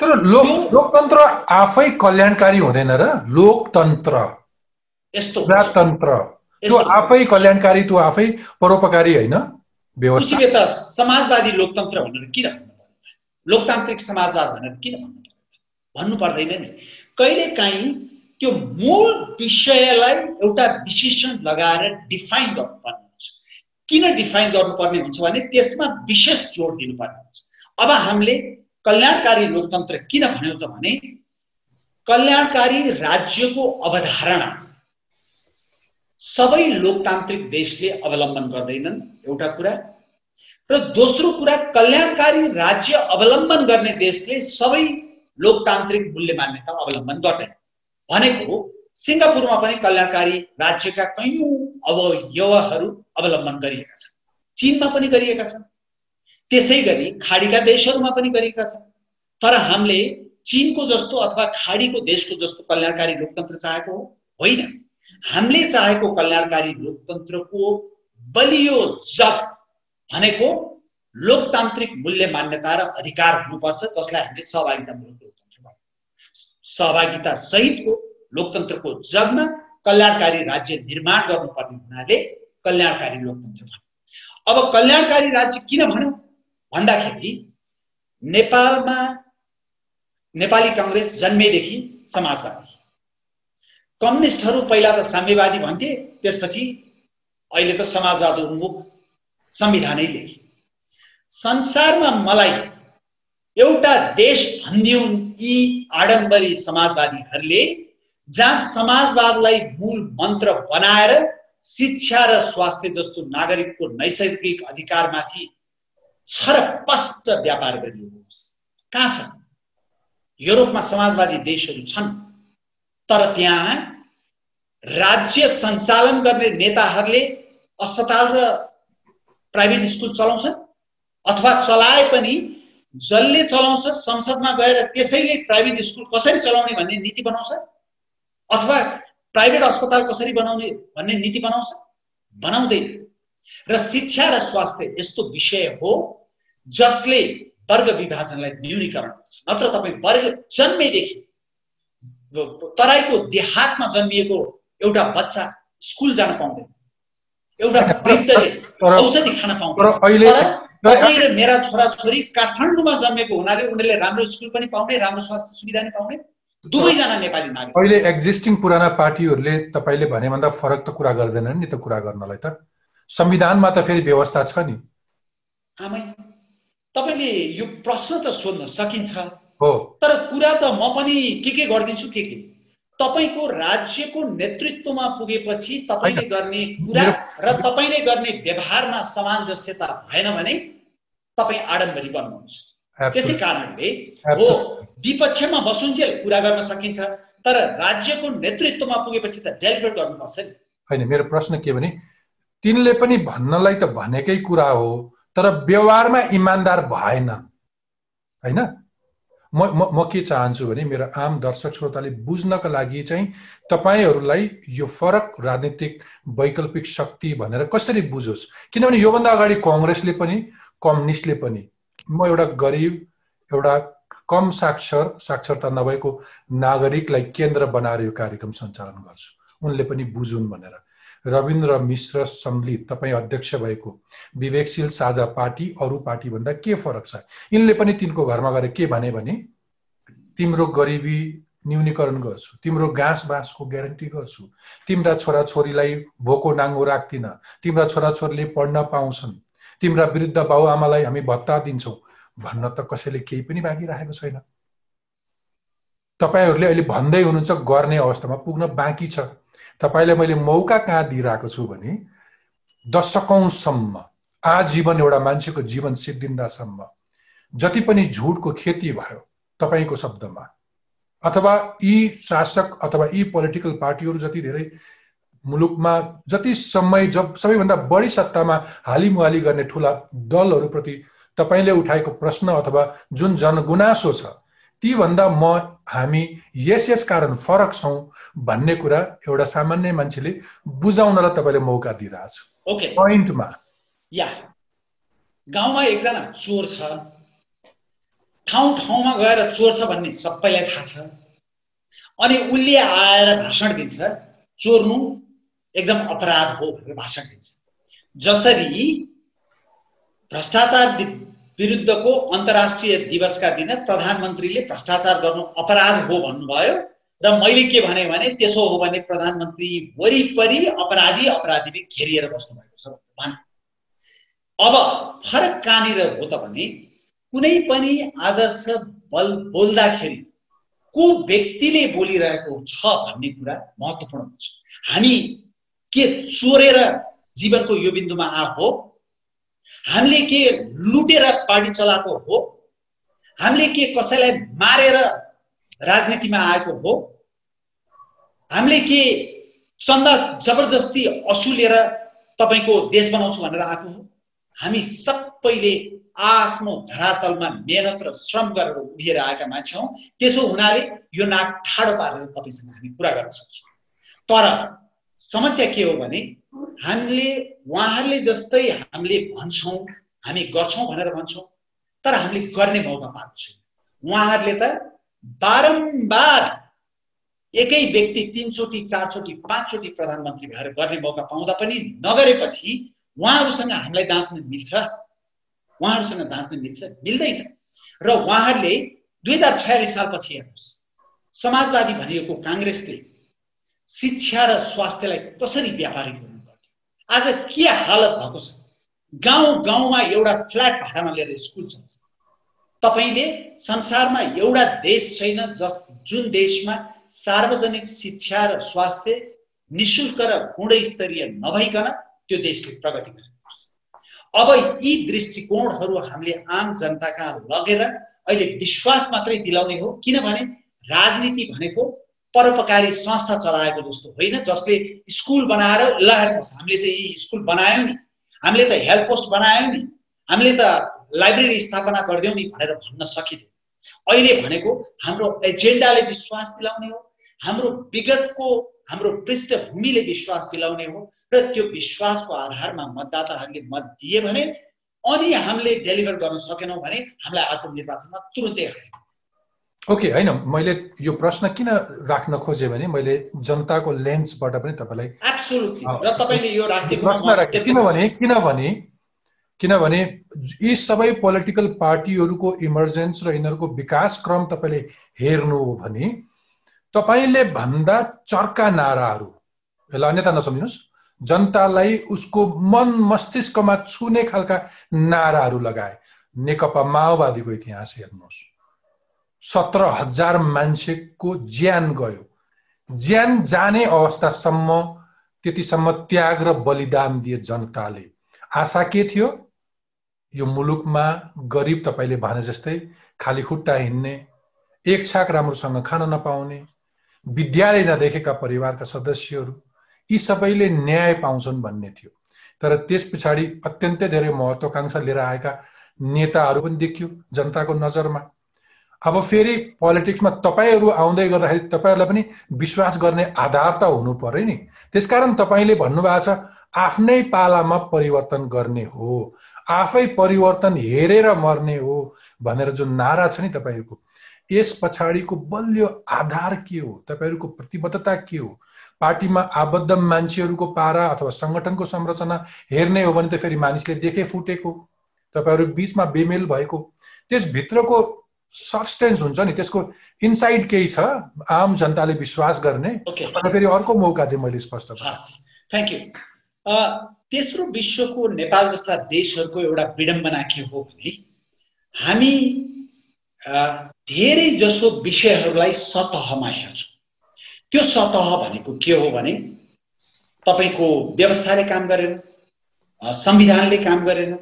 तर लोक लोकतन्त्र आफै कल्याणकारी हुँदैन र लोकतन्त्र। यस्तो तन्त्र त्यो आफै कल्याणकारी त्यो आफै परोपकारी होइन? व्यवस्था। समाजवादी लोकतन्त्र भनेर किन भन्नु लोकतान्त्रिक समाजवाद भनेर किन भन्नु भन्नु पर्दैन नि। कहिलेकाहीँ त्यो मूल विषयलाई एउटा विशेषण लगाएर डिफाइन गर्नुपर्ने किन डिफाइन गर्नुपर्ने हुन्छ भने त्यसमा विशेष जोड दिनुपर्ने हुन्छ। अब हामीले कल्याणकारी लोकतन्त्र किन भन्यौँ त भने कल्याणकारी राज्यको अवधारणा सबै लोकतान्त्रिक देशले अवलम्बन गर्दैनन् एउटा कुरा। र दोस्रो कुरा कल्याणकारी राज्य अवलम्बन गर्ने देशले सबै लोकतान्त्रिक मूल्य मान्यता अवलम्बन गर्दैन। भनेको सिङ्गापुरमा पनि कल्याणकारी राज्यका कैयौँ अवयवहरू अवलम्बन गरिएका छन्। चिनमा पनि गरिएका छन्। त्यसै गरी खाडीका देशहरूमा पनि गरिएका छन्। तर हामीले चिनको जस्तो अथवा खाडीको देशको जस्तो कल्याणकारी लोकतन्त्र चाहेको होइन। हामीले चाहेको कल्याणकारी लोकतन्त्रको बलियो जब भनेको लोकतान्त्रिक मूल्य मान्यता र अधिकार हुनुपर्छ जसलाई हामीले सहभागितामूलक लोकतन्त्र सहभागिता सहितको लोकतन्त्रको जगमा कल्याणकारी राज्य निर्माण गर्नुपर्ने हुनाले कल्याणकारी लोकतन्त्र भन्यो। अब कल्याणकारी राज्य किन भन्यो? भन्दाखेरि नेपालमा नेपाली कङ्ग्रेस जन्मेदेखि समाजवादी कम्युनिस्टहरू पहिला त साम्यवादी भन्थे त्यसपछि अहिले त समाजवाद उन्मुख संविधानै लेखे। संसारमा मलाई एउटा देश भनिदिउन् यी आडम्बरी समाजवादीहरूले जहाँ समाजवादलाई मूल मन्त्र बनाएर शिक्षा र स्वास्थ्य जस्तो नागरिकको नैसर्गिक अधिकारमाथि छरपष्ट व्यापार गरिएको कहाँ छ युरोपमा समाजवादी देशहरू छन् तर त्यहाँ राज्य सञ्चालन गर्ने नेताहरूले अस्पताल र प्राइभेट स्कुल चलाउँछन् अथवा चलाए पनि जसले चलाउँछ संसदमा गएर त्यसैले प्राइभेट स्कुल कसरी चलाउने भन्ने नीति बनाउँछ। अथवा प्राइभेट अस्पताल कसरी बनाउने भन्ने नीति बनाउँछ? बनाउँदैन। र शिक्षा र स्वास्थ्य यस्तो विषय हो जसले वर्ग विभाजनलाई न्यूनीकरण गर्छ। नत्र तपाईँ वर्ग जन्मेदेखि तराईको देहातमा जन्मिएको एउटा बच्चा स्कुल जान पाउँदैन। एउटा वृद्धले औषधि खान पाउँदैन। तपाईँ र मेरा छोराछोरी काठमाडौँमा जन्मेको हुनाले उनीहरूले राम्रो स्कुल पनि पाउने राम्रो स्वास्थ्य सुविधा पनि पाउने। दुवैजना नेपाली नागरिक। अहिले एक्जिस्टिङ पुराना पार्टीहरूले तपाईँले भने भन्दा फरक त कुरा गर्दैनन् नि त कुरा गर्नलाई त। संविधानमा त फेरि व्यवस्था छ नि। आमै तपाईँले यो प्रश्न त सोध्न सकिन्छ। हो। तर कुरा त म पनि के के गरिदिन्छु के के? तपाईँको राज्यको नेतृत्वमा पुगेपछि तपाईँले गर्ने कुरा र तपाईँले गर्ने व्यवहारमा सामञ्जस्यता भएन भने तपाईँ आडम्बरी बन्नुहुन्छ। त्यसै कारणले हो विपक्षमा बसुन्जेल कुरा गर्न सकिन्छ तर राज्यको नेतृत्वमा पुगेपछि त डेलिभर गर्नुपर्छ नि। होइन मेरो प्रश्न के भने तिनले पनि भन्नलाई त भनेकै कुरा हो तर व्यवहारमा इमान्दार भएन। होइन? म म के चाहन्छु भने मेरो आम दर्शक श्रोताले बुझ्नका लागि चाहिँ तपाईँहरूलाई यो फरक राजनीतिक वैकल्पिक शक्ति भनेर कसरी बुझोस्? किनभने योभन्दा अगाडि कङ्ग्रेसले पनि कम्युनिस्टले पनि म एउटा गरिब एउटा कम साक्षर साक्षरता नभएको नागरिकलाई केन्द्र बनाएर यो कार्यक्रम सञ्चालन गर्छु। उनले पनि बुझुन् भनेर। रविन्द्र मिश्र सम्मिलित तपाईँ अध्यक्ष भएको विवेकशील साझा पार्टी अरू पार्टीभन्दा के फरक छ? यिनले पनि तिनको घरमा गएर के भने भने तिम्रो गरिबी न्यूनीकरण गर्छु तिम्रो घाँस बाँसको ग्यारेन्टी गर्छु तिम्रा छोराछोरीलाई भोको नाङ्गो राख्दिन तिम्रा छोराछोरीले पढ्न पाउँछन् तिम्रा वृद्ध बाबुआमालाई हामी भत्ता दिन्छौँ भन्न त कसैले केही पनि बाँकी राखेको छैन। तपाईँहरूले अहिले भन्दै हुनुहुन्छ गर्ने अवस्थामा पुग्न बाँकी छ। तपाईँलाई मैले मौका कहाँ दिइरहेको छु भने दशकौँसम्म आजीवन एउटा मान्छेको जीवन सिद्धिन्दासम्म जति पनि झुटको खेती भयो तपाईँको शब्दमा अथवा यी शासक अथवा यी पोलिटिकल पार्टीहरू जति धेरै मुलुकमा जति समय जब सबैभन्दा बढी सत्तामा हालिमुहाली गर्ने ठुला दलहरूप्रति तपाईँले उठाएको प्रश्न अथवा जुन जनगुनासो छ तीभन्दा म हामी यस यस कारण फरक छौँ भन्ने कुरा एउटा सामान्य मान्छेले बुझाउनलाई तपाईँले मौका दिइरहेछ। ओके पोइन्टमा या गाउँमा एकजना चोर छ। ठाउँ ठाउँमा गएर चोर छ भन्ने सबैलाई थाहा छ। अनि उसले आएर भाषण दिन्छ चोर्नु एकदम अपराध हो भनेर भाषण दिन्छ। जसरी भ्रष्टाचार विरुद्धको अन्तर्राष्ट्रिय दिवसका दिन प्रधानमन्त्रीले भ्रष्टाचार गर्नु अपराध हो भन्नुभयो। र मैले के भने भने त्यसो हो भने प्रधानमन्त्री वरिपरि अपराधी अपराधीले घेरिएर बस्नु भएको छ भने। अब फरक कहाँनिर हो त भने कुनै पनि आदर्श बल बोल्दाखेरि को व्यक्तिले बोलिरहेको छ भन्ने कुरा महत्त्वपूर्ण हुन्छ। हामी के चोरेर जीवनको यो बिन्दुमा आएको हो? हामीले के लुटेर पार्टी चलाएको हो? हामीले के कसैलाई मारेर राजनीतिमा आएको हो? हामीले के चन्दा जबरजस्ती असुलेर तपाईँको देश बनाउँछु भनेर आएको हो? हामी सबैले आफ्नो धरातलमा मेहनत र श्रम गरेर उभिएर आएका मान्छे हौ। त्यसो हुनाले यो नाक ठाडो पारेर तपाईँसँग हामी कुरा गर्न सक्छौँ। तर समस्या के हो भने हामीले उहाँहरूले जस्तै हामीले भन्छौँ हामी गर्छौँ भनेर भन्छौँ तर हामीले गर्ने मौका पाएको छैन। उहाँहरूले त बारम्बार एकै व्यक्ति तिनचोटि चारचोटि पाँचचोटि प्रधानमन्त्री भएर गर्ने मौका पाउँदा पनि नगरेपछि उहाँहरूसँग हामीलाई दाँच्न मिल्छ? उहाँहरूसँग दाँच्न मिल्छ? मिल्दैन। र उहाँहरूले दुई हजार छयालिस सालपछि हेर्नुहोस् समाजवादी भनिएको काङ्ग्रेसले शिक्षा र स्वास्थ्यलाई कसरी व्यापारिक आज के हालत भएको छ? गाउँ गाउँमा एउटा फ्ल्याट भाडामा लिएर स्कुल चल्छ तपाईँले संसारमा एउटा देश छैन जस जुन देशमा सार्वजनिक शिक्षा र स्वास्थ्य निशुल्क र गुणस्तरीय नभइकन त्यो देशले प्रगति गरेको छ। अब यी दृष्टिकोणहरू हामीले आम जनता कहाँ लगेर अहिले विश्वास मात्रै दिलाउने हो। किनभने राजनीति भनेको परोपकारी संस्था चलाएको जस्तो होइन जसले स्कुल बनाएर ल हेर्नुहोस् हामीले त यी स्कुल बनायौँ नि। हामीले त हेल्थ पोस्ट बनायौँ नि। हामीले त लाइब्रेरी स्थापना गरिदियौँ नि भनेर भन्न सकिँदैन। अहिले भनेको हाम्रो एजेन्डाले विश्वास दिलाउने हो। हाम्रो विगतको हाम्रो पृष्ठभूमिले विश्वास दिलाउने हो र त्यो विश्वासको आधारमा मतदाताहरूले मत दिए भने अनि हामीले डेलिभर गर्न सकेनौँ भने हामीलाई अर्को निर्वाचनमा तुरुन्तै हरायो ओके होइन मैले यो प्रश्न किन राख्न खोजेँ भने मैले जनताको लेन्सबाट पनि तपाईँलाई प्रश्न राखेँ। किनभने किनभने किनभने यी सबै पोलिटिकल पार्टीहरूको इमर्जेन्स र यिनीहरूको विकास क्रम तपाईँले हेर्नु हो भने तपाईँले भन्दा चर्का नाराहरू यसलाई अन्यथा नसम्झिनुहोस्। जनतालाई उसको मन मस्तिष्कमा छुने खालका नाराहरू लगाए। नेकपा माओवादीको इतिहास हेर्नुहोस्। सत्र हजार मान्छेको ज्यान गयो। ज्यान जाने अवस्थासम्म त्यतिसम्म त्याग र बलिदान दिए जनताले। आशा के थियो? यो मुलुकमा गरिब तपाईँले भने जस्तै खाली खुट्टा हिँड्ने एक छाक राम्रोसँग खान नपाउने विद्यालय नदेखेका परिवारका सदस्यहरू यी सबैले न्याय पाउँछन् भन्ने थियो। तर त्यस पछाडि अत्यन्तै धेरै महत्त्वकाङ्क्षा लिएर आएका नेताहरू पनि देखियो जनताको नजरमा। अब फेरि पोलिटिक्समा तपाईँहरू आउँदै गर्दाखेरि तपाईँहरूलाई पनि विश्वास गर्ने आधार त हुनु पर्यो नि। त्यसकारण तपाईँले भन्नुभएको छ आफ्नै पालामा परिवर्तन गर्ने हो आफै परिवर्तन हेरेर मर्ने हो भनेर जुन नारा छ नि तपाईँहरूको यस पछाडिको बलियो आधार के हो? तपाईँहरूको प्रतिबद्धता के हो? पार्टीमा आबद्ध मान्छेहरूको पारा अथवा सङ्गठनको संरचना हेर्ने हो भने त फेरि मानिसले देखे फुटेको तपाईँहरू बिचमा बेमेल भएको त्यसभित्रको सब्सटेन्स हुन्छ नि त्यसको इन्साइड केही छ आम जनताले विश्वास गर्ने। फेरि अर्को मौका दिएँ मैले स्पष्ट थ्याङ्क यू तेस्रो विश्वको नेपाल जस्ता देशहरूको एउटा विडम्बना के हो भने हामी धेरै जसो विषयहरूलाई सतहमा हेर्छौँ। त्यो सतह भनेको के हो भने तपाईँको व्यवस्थाले काम गरेन संविधानले काम गरेन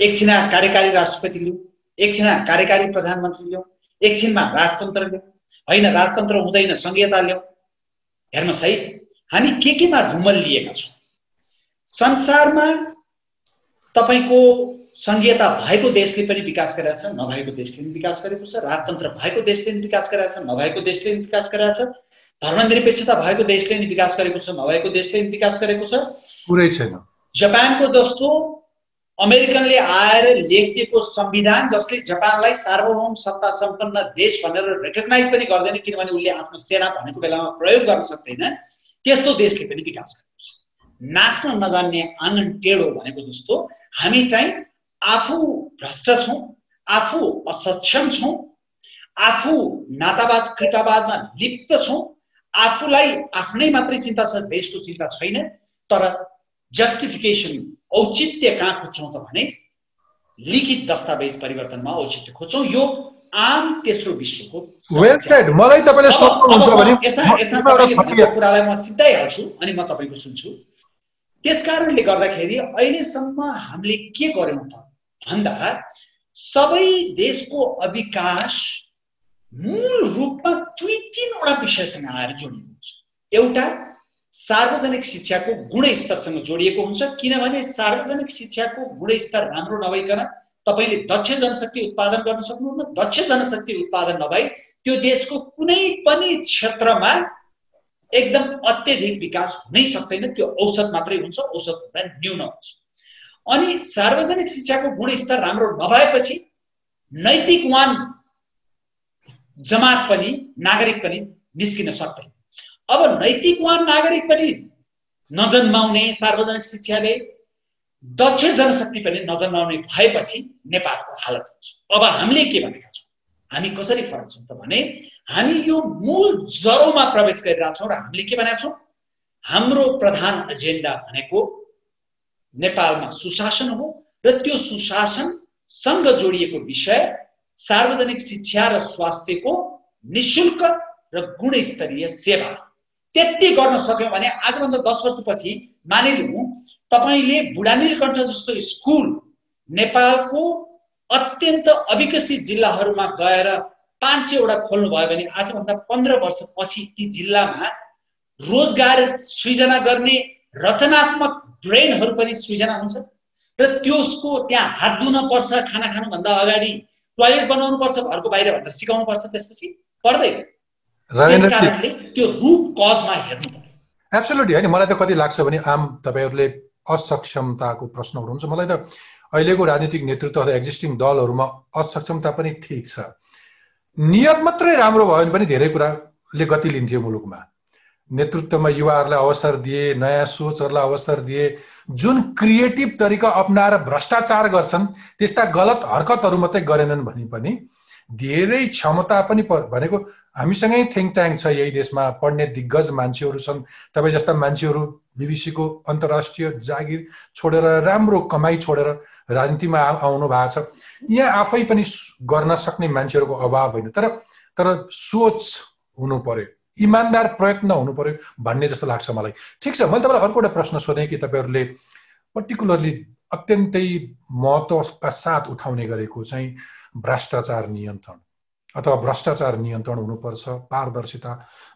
एकछिना कार्यकारी राष्ट्रपति लिउँ एकछिना कार्यकारी प्रधानमन्त्री ल्याउँ एकछिनमा राजतन्त्र ल्याउँ होइन राजतन्त्र हुँदैन सङ्घीयता ल्याउँ हेर्नुहोस् है हामी के केमा रुमल लिएका छौँ? संसारमा तपाईँको सङ्घीयता भएको देशले पनि विकास गरेका छ नभएको देशले पनि विकास गरेको छ। राजतन्त्र भएको देशले पनि विकास गरेका छ नभएको देशले पनि विकास गरेका छ धर्मनिरपेक्षता भएको देशले पनि विकास गरेको छ नभएको देशले पनि विकास गरेको छ। पुरै छैन। जापानको जस्तो अमेरिकनले आएर लेखिदिएको संविधान जसले जापानलाई सार्वभौम सत्ता सम्पन्न देश भनेर रेकगनाइज पनि गर्दैन किनभने उसले आफ्नो सेना भनेको बेलामा प्रयोग गर्न सक्दैन त्यस्तो देशले पनि विकास गरेको छ। नाच्न नजान्ने आँगन टेढो भनेको जस्तो हामी चाहिँ आफू भ्रष्ट छौँ आफू असक्षम छौँ आफू नातावाद कृटावादमा लिप्त छौँ आफूलाई आफ्नै मात्रै चिन्ता छ देशको चिन्ता छैन तर जस्टिफिकेसन औचित्य कहाँ खोज्छौँ त भने लिखित दस्तावेज परिवर्तनमा औचित्य खोज्छौँ। यो आम तेस्रो विश्वको मलाई कुरालाई म सिधै हाल्छु अनि म तपाईँको सुन्छु। त्यस कारणले गर्दाखेरि अहिलेसम्म हामीले के गर्यौँ त? भन्दा सबै देशको अविकास मूल रूपमा दुई तिनवटा विषयसँग आएर जोडिएको छ। एउटा सार्वजनिक शिक्षाको गुणस्तरसँग जोडिएको हुन्छ किनभने सार्वजनिक शिक्षाको गुणस्तर राम्रो नभइकन तपाईँले दक्ष जनशक्ति उत्पादन गर्न सक्नुहुन्न दक्ष जनशक्ति उत्पादन नभई त्यो देशको कुनै पनि क्षेत्रमा एकदम अत्यधिक विकास हुनै सक्दैन त्यो औसत मात्रै हुन्छ औसत हुँदा न्यून हुन्छ। अनि सार्वजनिक शिक्षाको गुणस्तर राम्रो नभएपछि नैतिकवान जमात पनि नागरिक पनि निस्किन सक्दैन। अब नैतिकवान नागरिक पनि नजन्माउने सार्वजनिक शिक्षाले दक्ष जनशक्ति पनि नजन्माउने भएपछि नेपालको हालत हुन्छ। अब हामीले के भनेका छौँ? हामी कसरी फरक छौँ त भने हामी यो मूल जरोमा प्रवेश गरिरहेछौँ र हामीले के भनेका छौँ? हाम्रो प्रधान एजेन्डा भनेको नेपालमा सुशासन हो र त्यो सुशासनसँग जोडिएको विषय सार्वजनिक शिक्षा र स्वास्थ्यको निशुल्क र गुणस्तरीय सेवा त्यति गर्न सक्यौँ भने आजभन्दा दस वर्षपछि मानिलिउँ तपाईँले बुढानीलकण्ठ जस्तो स्कुल नेपालको अत्यन्त अविकसित जिल्लाहरूमा गएर पाँच सयवटा खोल्नुभयो भने आजभन्दा पन्ध्र वर्षपछि ती जिल्लामा रोजगार सृजना गर्ने रचनात्मक ब्रेनहरू पनि सृजना हुन्छ। र त्यसको त्यहाँ हात धुन पर्छ खाना खानुभन्दा अगाडि टोयलेट बनाउनु पर्छ घरको बाहिर भनेर सिकाउनु पर्छ त्यसपछि पर्दैन। त्यस कारणले त्यो रुट कजमा हेर्नु पर्यो। एब्सोल्युटली होइन मलाई त कति लाग्छ भने आम तपाईँहरूले असक्षमताको प्रश्न उठाउनुहुन्छ। मलाई त अहिलेको राजनीतिक नेतृत्व अथवा एक्जिस्टिङ दलहरूमा असक्षमता पनि ठिक छ। नियत मात्रै राम्रो भयो भने पनि धेरै कुराले गति लिन्थ्यो मुलुकमा। नेतृत्वमा युवाहरूलाई अवसर दिए नयाँ सोचहरूलाई अवसर दिए जुन क्रिएटिभ तरिका अप्नाएर भ्रष्टाचार गर्छन् त्यस्ता गलत हरकतहरू मात्रै गरेनन् भने पनि धेरै क्षमता पनि भनेको हामीसँगै थिङ्क ट्याङ्क छ यही देशमा पढ्ने दिग्गज मान्छेहरू छन्। तपाईँ जस्ता मान्छेहरू बिबिसीको अन्तर्राष्ट्रिय जागिर छोडेर राम्रो कमाइ छोडेर राजनीतिमा आउनु भएको छ यहाँ आफै पनि गर्न सक्ने मान्छेहरूको अभाव होइन। तर तर सोच हुनु पर्यो इमान्दार प्रयत्न हुनु पर्यो भन्ने जस्तो लाग्छ मलाई। ठिक छ मैले तपाईँलाई अर्को एउटा प्रश्न सोधेँ कि तपाईँहरूले पर्टिकुलरली अत्यन्तै महत्त्वका साथ उठाउने गरेको चाहिँ भ्रष्टाचार नियन्त्रण अथवा भ्रष्टाचार नियन्त्रण हुनुपर्छ पारदर्शिता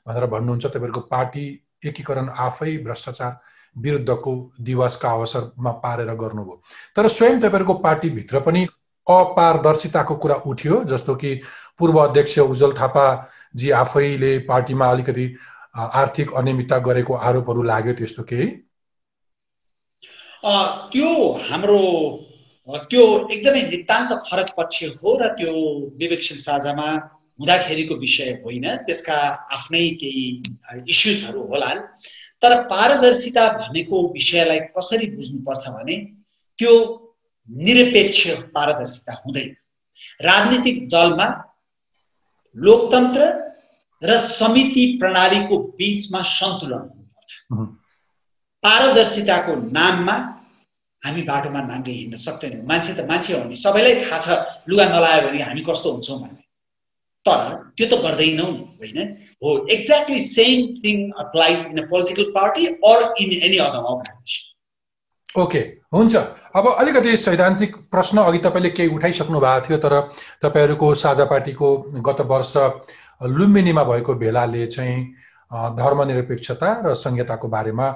भनेर भन्नुहुन्छ। तपाईँहरूको पार्टी एकीकरण आफै भ्रष्टाचार विरुद्धको दिवसका अवसरमा पारेर गर्नुभयो। तर स्वयं तपाईँहरूको पार्टीभित्र पनि अपारदर्शिताको कुरा उठ्यो जस्तो कि पूर्व अध्यक्ष उज्जवल थापाजी आफैले पार्टीमा अलिकति आर्थिक अनियमितता गरेको आरोपहरू लाग्यो त्यस्तो केही? त्यो हाम्रो त्यो एकदमै नितान्त फरक पक्ष हो र त्यो विवेकशील साझामा हुँदाखेरिको विषय होइन। त्यसका आफ्नै केही इस्युजहरू होलान्। तर पारदर्शिता भनेको विषयलाई कसरी बुझ्नुपर्छ भने त्यो निरपेक्ष पारदर्शिता हुँदैन। राजनीतिक दलमा लोकतन्त्र र समिति प्रणालीको बिचमा सन्तुलन हुनुपर्छ। पारदर्शिताको नाममा हामी बाटोमा नाङ्गे हिँड्न सक्दैनौँ। मान्छे त मान्छे हो नि सबैलाई थाहा छ लुगा नलायो भने हामी कस्तो हुन्छौँ भन्ने। तर त्यो त गर्दैनौँ होइन? हो exactly same thing applies in a political party or in any other organisation okay हुन्छ। अब अलिकति सैद्धान्तिक प्रश्न अघि तपाईँले केही उठाइसक्नु भएको थियो तर तपाईँहरूको साझा पार्टीको गत वर्ष लुम्बिनीमा भएको भेलाले चाहिँ धर्मनिरपेक्षता र संहिताको बारेमा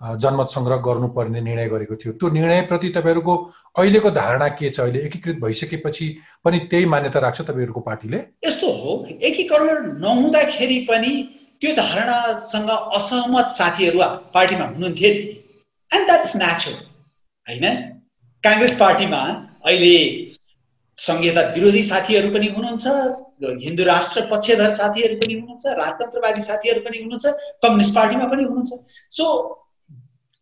जनमत सङ्ग्रह गर्नुपर्ने निर्णय गरेको थियो। त्यो निर्णयप्रति तपाईँहरूको अहिलेको धारणा के छ? अहिले एकीकृत भइसकेपछि पनि त्यही मान्यता राख्छ तपाईँहरूको पार्टीले? यस्तो हो एकीकरण नहुँदाखेरि पनि त्यो धारणासँग असहमत साथीहरू पार्टीमा हुनुहुन्थ्यो नि। एन्ड द्याट्स नेचुरल होइन? काङ्ग्रेस पार्टीमा अहिले संहिता विरोधी साथीहरू पनि हुनुहुन्छ हिन्दू राष्ट्र पक्षधर साथीहरू पनि हुनुहुन्छ राजतन्त्रवादी साथीहरू पनि हुनुहुन्छ कम्युनिस्ट पार्टीमा पनि हुनुहुन्छ। सो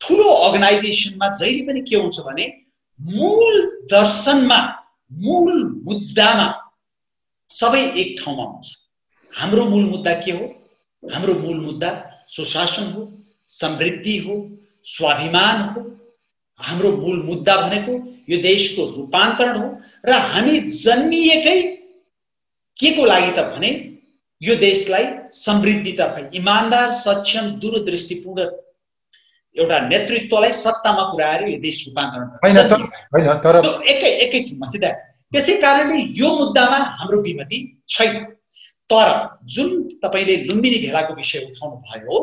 ठुलो अर्गनाइजेसनमा जहिले पनि के हुन्छ भने मूल दर्शनमा मूल मुद्दामा सबै एक ठाउँमा हुन्छ। हाम्रो मूल मुद्दा के हो? हाम्रो मूल मुद्दा सुशासन हो समृद्धि हो स्वाभिमान हो। हाम्रो मूल मुद्दा भनेको यो देशको रूपान्तरण हो र हामी जन्मिएकै के को लागि त भने यो देशलाई समृद्धितर्फ इमान्दार सक्षम दूरदृष्टिपूर्ण एउटा नेतृत्वलाई सत्तामा पुऱ्याएर यो देश रूपान्तरण एकै एकैछिनमा सिधा। त्यसै कारणले यो मुद्दामा हाम्रो विमति छैन। तर जुन तपाईँले लुम्बिनी भेलाको विषय उठाउनु भयो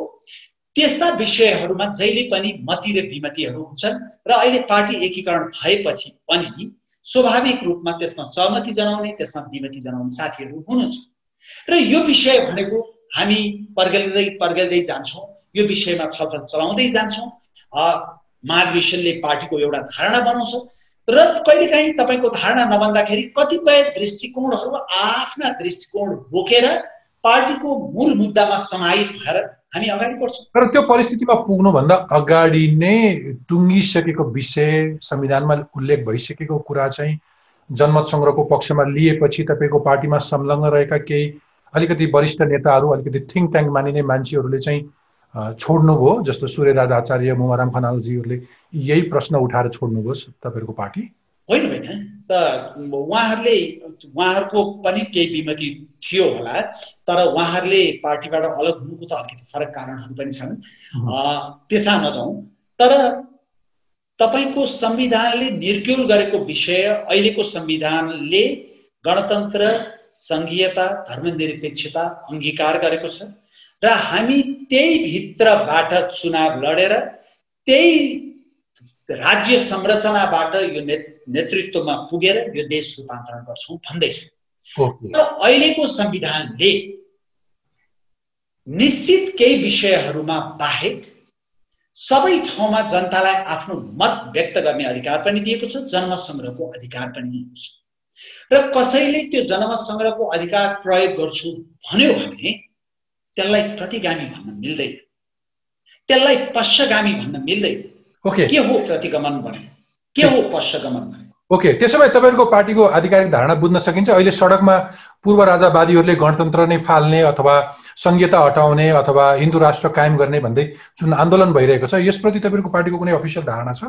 त्यस्ता विषयहरूमा जहिले पनि मति र विमतिहरू हुन्छन् र अहिले पार्टी एकीकरण भएपछि पनि स्वाभाविक रूपमा त्यसमा सहमति जनाउने त्यसमा विमति जनाउने साथीहरू हुनुहुन्छ। र यो विषय भनेको हामी पर्गेल्दै पर्गेल्दै जान्छौँ। यो विषयमा छलफल चलाउँदै जान्छौँ। महाधिवेशनले पार्टीको एउटा धारणा बनाउँछ। र कहिलेकाहीँ तपाईँको धारणा नबन्दाखेरि कतिपय दृष्टिकोणहरू आफ्ना दृष्टिकोण बोकेर पार्टीको मूल मुद्दामा समाहित भएर हामी अगाडि बढ्छौँ। तर त्यो परिस्थितिमा पुग्नुभन्दा अगाडि नै टुङ्गिसकेको विषय संविधानमा उल्लेख भइसकेको कुरा चाहिँ जनमत सङ्ग्रहको पक्षमा लिएपछि तपाईँको पार्टीमा संलग्न रहेका केही अलिकति वरिष्ठ नेताहरू अलिकति थिङ्क ट्याङ्क मानिने मान्छेहरूले चाहिँ छोड्नुभयो जस्तो सूर्यराज आचार्य मुमाराम खनालजीहरूले यही प्रश्न उठाएर छोड्नुभयो तपाईँहरूको पार्टी? होइन होइन। त उहाँहरूले उहाँहरूको पनि केही विमति थियो होला तर उहाँहरूले पार्टीबाट अलग हुनुको त अलिकति फरक कारणहरू पनि छन्। त्यसमा नजाउँ। तर तपाईँको संविधानले निर्क्युल गरेको विषय अहिलेको संविधानले गणतन्त्र सङ्घीयता धर्मनिरपेक्षता अङ्गीकार गरेको छ। र हामी त्यही भित्रबाट चुनाव लडेर त्यही राज्य संरचनाबाट यो नेतृत्वमा पुगेर यो देश रूपान्तरण गर्छौँ भन्दैछु। र अहिलेको संविधानले निश्चित केही विषयहरूमा बाहेक सबै ठाउँमा जनतालाई आफ्नो मत व्यक्त गर्ने अधिकार पनि दिएको छ जन्म सङ्ग्रहको अधिकार पनि दिएको छ। र कसैले त्यो जन्म सङ्ग्रहको अधिकार प्रयोग गर्छु भन्यो भने त्यसलाई प्रतिगामी भन्न मिल्दैन। त्यसलाई पश्चगामी भन्न मिल्दैन। ओके के हो प्रतिगमन भने? के हो पश्चगमन भने? ओके त्यसो भए तपाईँहरूको पार्टीको आधिकारिक धारणा बुझ्न सकिन्छ। अहिले सडकमा पूर्व राजावादीहरूले गणतन्त्र नै फाल्ने अथवा संहिता हटाउने अथवा हिन्दू राष्ट्र कायम गर्ने भन्दै जुन आन्दोलन भइरहेको छ यसप्रति तपाईँहरूको पार्टीको कुनै अफिसियल धारणा छ?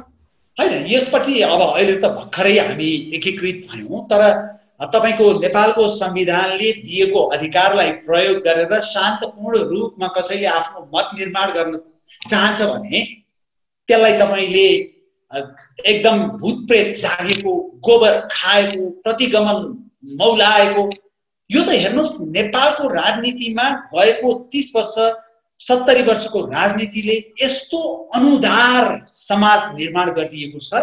होइन यसपट्टि अब अहिले त भर्खरै हामी एकीकृत भयौँ तर तपाईँको नेपालको संविधानले दिएको अधिकारलाई प्रयोग गरेर शान्तपूर्ण रूपमा कसैले आफ्नो मत निर्माण गर्न चाहन्छ भने त्यसलाई तपाईँले एकदम भूतप्रेत जागेको गोबर खाएको प्रतिगमन मौलाएको यो त हेर्नुहोस् नेपालको राजनीतिमा गएको तिस वर्ष सत्तरी वर्षको राजनीतिले यस्तो अनुदार समाज निर्माण गरिदिएको छ।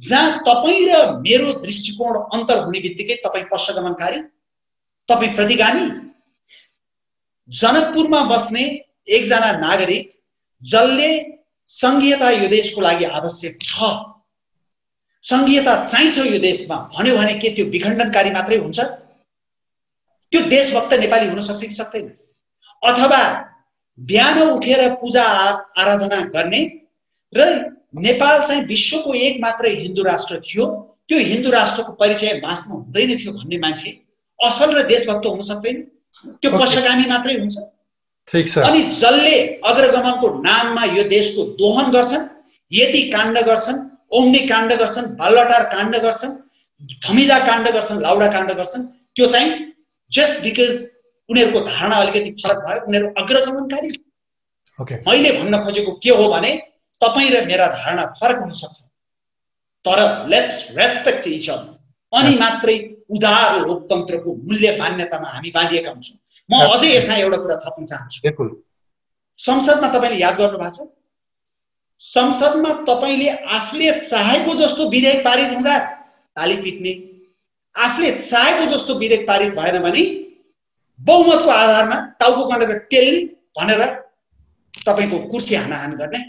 जहाँ तपाईँ र मेरो दृष्टिकोण अन्तर हुने बित्तिकै तपाईँ पश्चगमनकारी तपाईँ प्रतिगामी। जनकपुरमा बस्ने एकजना नागरिक जसले सङ्घीयता यो देशको लागि आवश्यक छ। सङ्घीयता चाहिन्छ यो देशमा। भन्यो भने के त्यो विखण्डनकारी मात्रै हुन्छ? त्यो देशभक्त नेपाली हुन सक्छ कि सक्दैन? अथवा बिहान उठेर पूजा आराधना गर्ने र नेपाल चाहिँ विश्वको एक मात्रै हिन्दू राष्ट्र थियो। त्यो हिन्दू राष्ट्रको परिचय बाँच्नु हुँदैन थियो भन्ने मान्छे असल र देशभक्त हुन सक्दैन। त्यो पश्चगामी मात्रै हुन्छ। ठिक छ। अनि जसले अग्रगमनको नाममा यो देशको दोहन गर्छन् यति काण्ड गर्छन् ओम्नी काण्ड गर्छन् बालटार काण्ड गर्छन् धमिजा काण्ड गर्छन् लाउडा काण्ड गर्छन् त्यो चाहिँ जस्ट बिकज उनीहरूको धारणा अलिकति फरक भयो उनीहरू अग्रगमनकारी। मैले भन्न खोजेको के हो भने तपाईँ र मेरा धारणा फरक हुन सक्छ तर लेट्स रेस्पेक्ट इच अदर अनि मात्रै उदार लोकतन्त्रको मूल्य मान्यतामा हामी बाँधिएका हुन्छौँ। म अझै यसमा एउटा कुरा थप्न चाहन्छु। संसदमा तपाईँले याद गर्नु भएको छ? संसदमा तपाईँले आफूले चाहेको जस्तो विधेयक पारित हुँदा ताली पिट्ने आफूले चाहेको जस्तो विधेयक पारित भएन भने बहुमतको आधारमा टाउको गनेर टेल्ने भनेर तपाईँको कुर्सी हानाहान गर्ने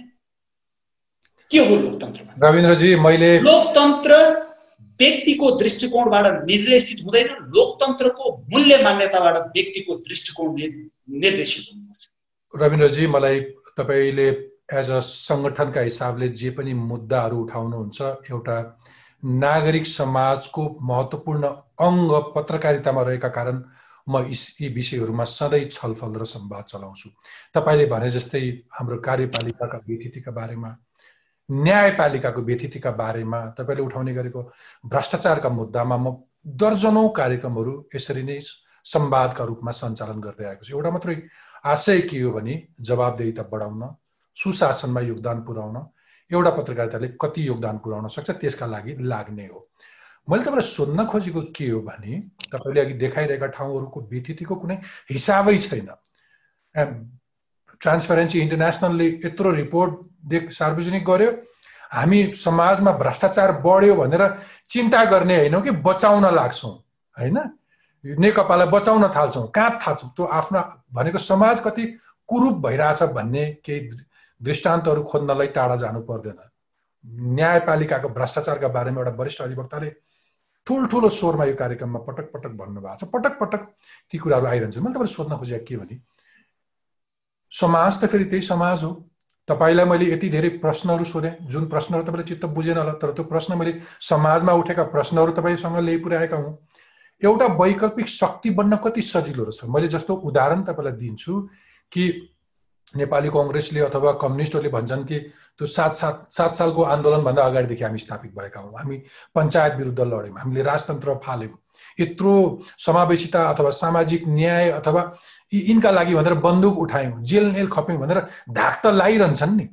के हो लोकतन्त्रमा? रविन्द्रजी मैले लोकतन्त्र व्यक्तिको दृष्टिकोणबाट निर्देशित हुँदैन लोकतन्त्रको मूल्य मान्यताबाट व्यक्तिको दृष्टिकोण निर्देशित हुनुपर्छ। रविन्द्रजी मलाई तपाईँले एज अ सङ्गठनका हिसाबले जे पनि मुद्दाहरू उठाउनुहुन्छ एउटा नागरिक समाजको महत्त्वपूर्ण अङ्ग पत्रकारितामा रहेका कारण म यी विषयहरूमा सधैँ छलफल र संवाद चलाउँछु। तपाईँले भने जस्तै हाम्रो कार्यपालिकाका व्यतिथिका बारेमा न्यायपालिकाको व्यतिथिका बारेमा तपाईँले उठाउने गरेको भ्रष्टाचारका मुद्दामा म दर्जनौँ कार्यक्रमहरू यसरी नै संवादका रूपमा सञ्चालन गर्दै आएको छु। एउटा मात्रै आशय के हो भने जवाबदेहिता बढाउन सुशासनमा योगदान पुर्याउन एउटा पत्रकारिताले कति योगदान पुर्याउन सक्छ त्यसका लागि लाग्ने हो। मैले तपाईँलाई सोध्न खोजेको के हो भने तपाईँले अघि देखाइरहेका ठाउँहरूको व्यतिथिको कुनै हिसाबै छैन। ट्रान्सपेरेन्सी इन्टरनेसनलले यत्रो रिपोर्ट देख सार्वजनिक गर्यो। हामी समाजमा भ्रष्टाचार बढ्यो भनेर चिन्ता गर्ने होइनौँ कि बचाउन लाग्छौँ होइन? नेकपालाई बचाउन थाल्छौँ कहाँ थाल्छौँ। त्यो आफ्नो भनेको समाज कति कुरूप भइरहेछ भन्ने केही दृष्टान्तहरू खोज्नलाई टाढा जानु पर्दैन। न्यायपालिकाको भ्रष्टाचारका बारेमा एउटा वरिष्ठ अधिवक्ताले ठुल्ठुलो स्वरमा यो कार्यक्रममा पटक पटक भन्नुभएको छ। पटक पटक ती कुराहरू आइरहन्छ। मैले तपाईँले सोध्न खोजेको के भने समाज त फेरि त्यही समाज हो। तपाईँलाई मैले यति धेरै प्रश्नहरू सोधेँ। जुन प्रश्नहरू तपाईँले चित्त बुझेन होला तर त्यो प्रश्न मैले समाजमा उठेका प्रश्नहरू तपाईँसँग ल्याइ पुर्याएका हुँ। एउटा वैकल्पिक शक्ति बन्न कति सजिलो रहेछ? मैले जस्तो उदाहरण तपाईँलाई दिन्छु कि नेपाली कङ्ग्रेसले अथवा कम्युनिस्टहरूले भन्छन् कि त्यो सात सात सात सालको आन्दोलनभन्दा अगाडिदेखि हामी स्थापित भएका हौँ। हामी पञ्चायत विरुद्ध लड्यौँ। हामीले राजतन्त्र फाल्यौँ। यत्रो समावेशिता अथवा सामाजिक न्याय अथवा यिनका लागि भनेर बन्दुक उठायौँ जेल नेल खप्यौँ भनेर धाक त लगाइरहन्छन् नि।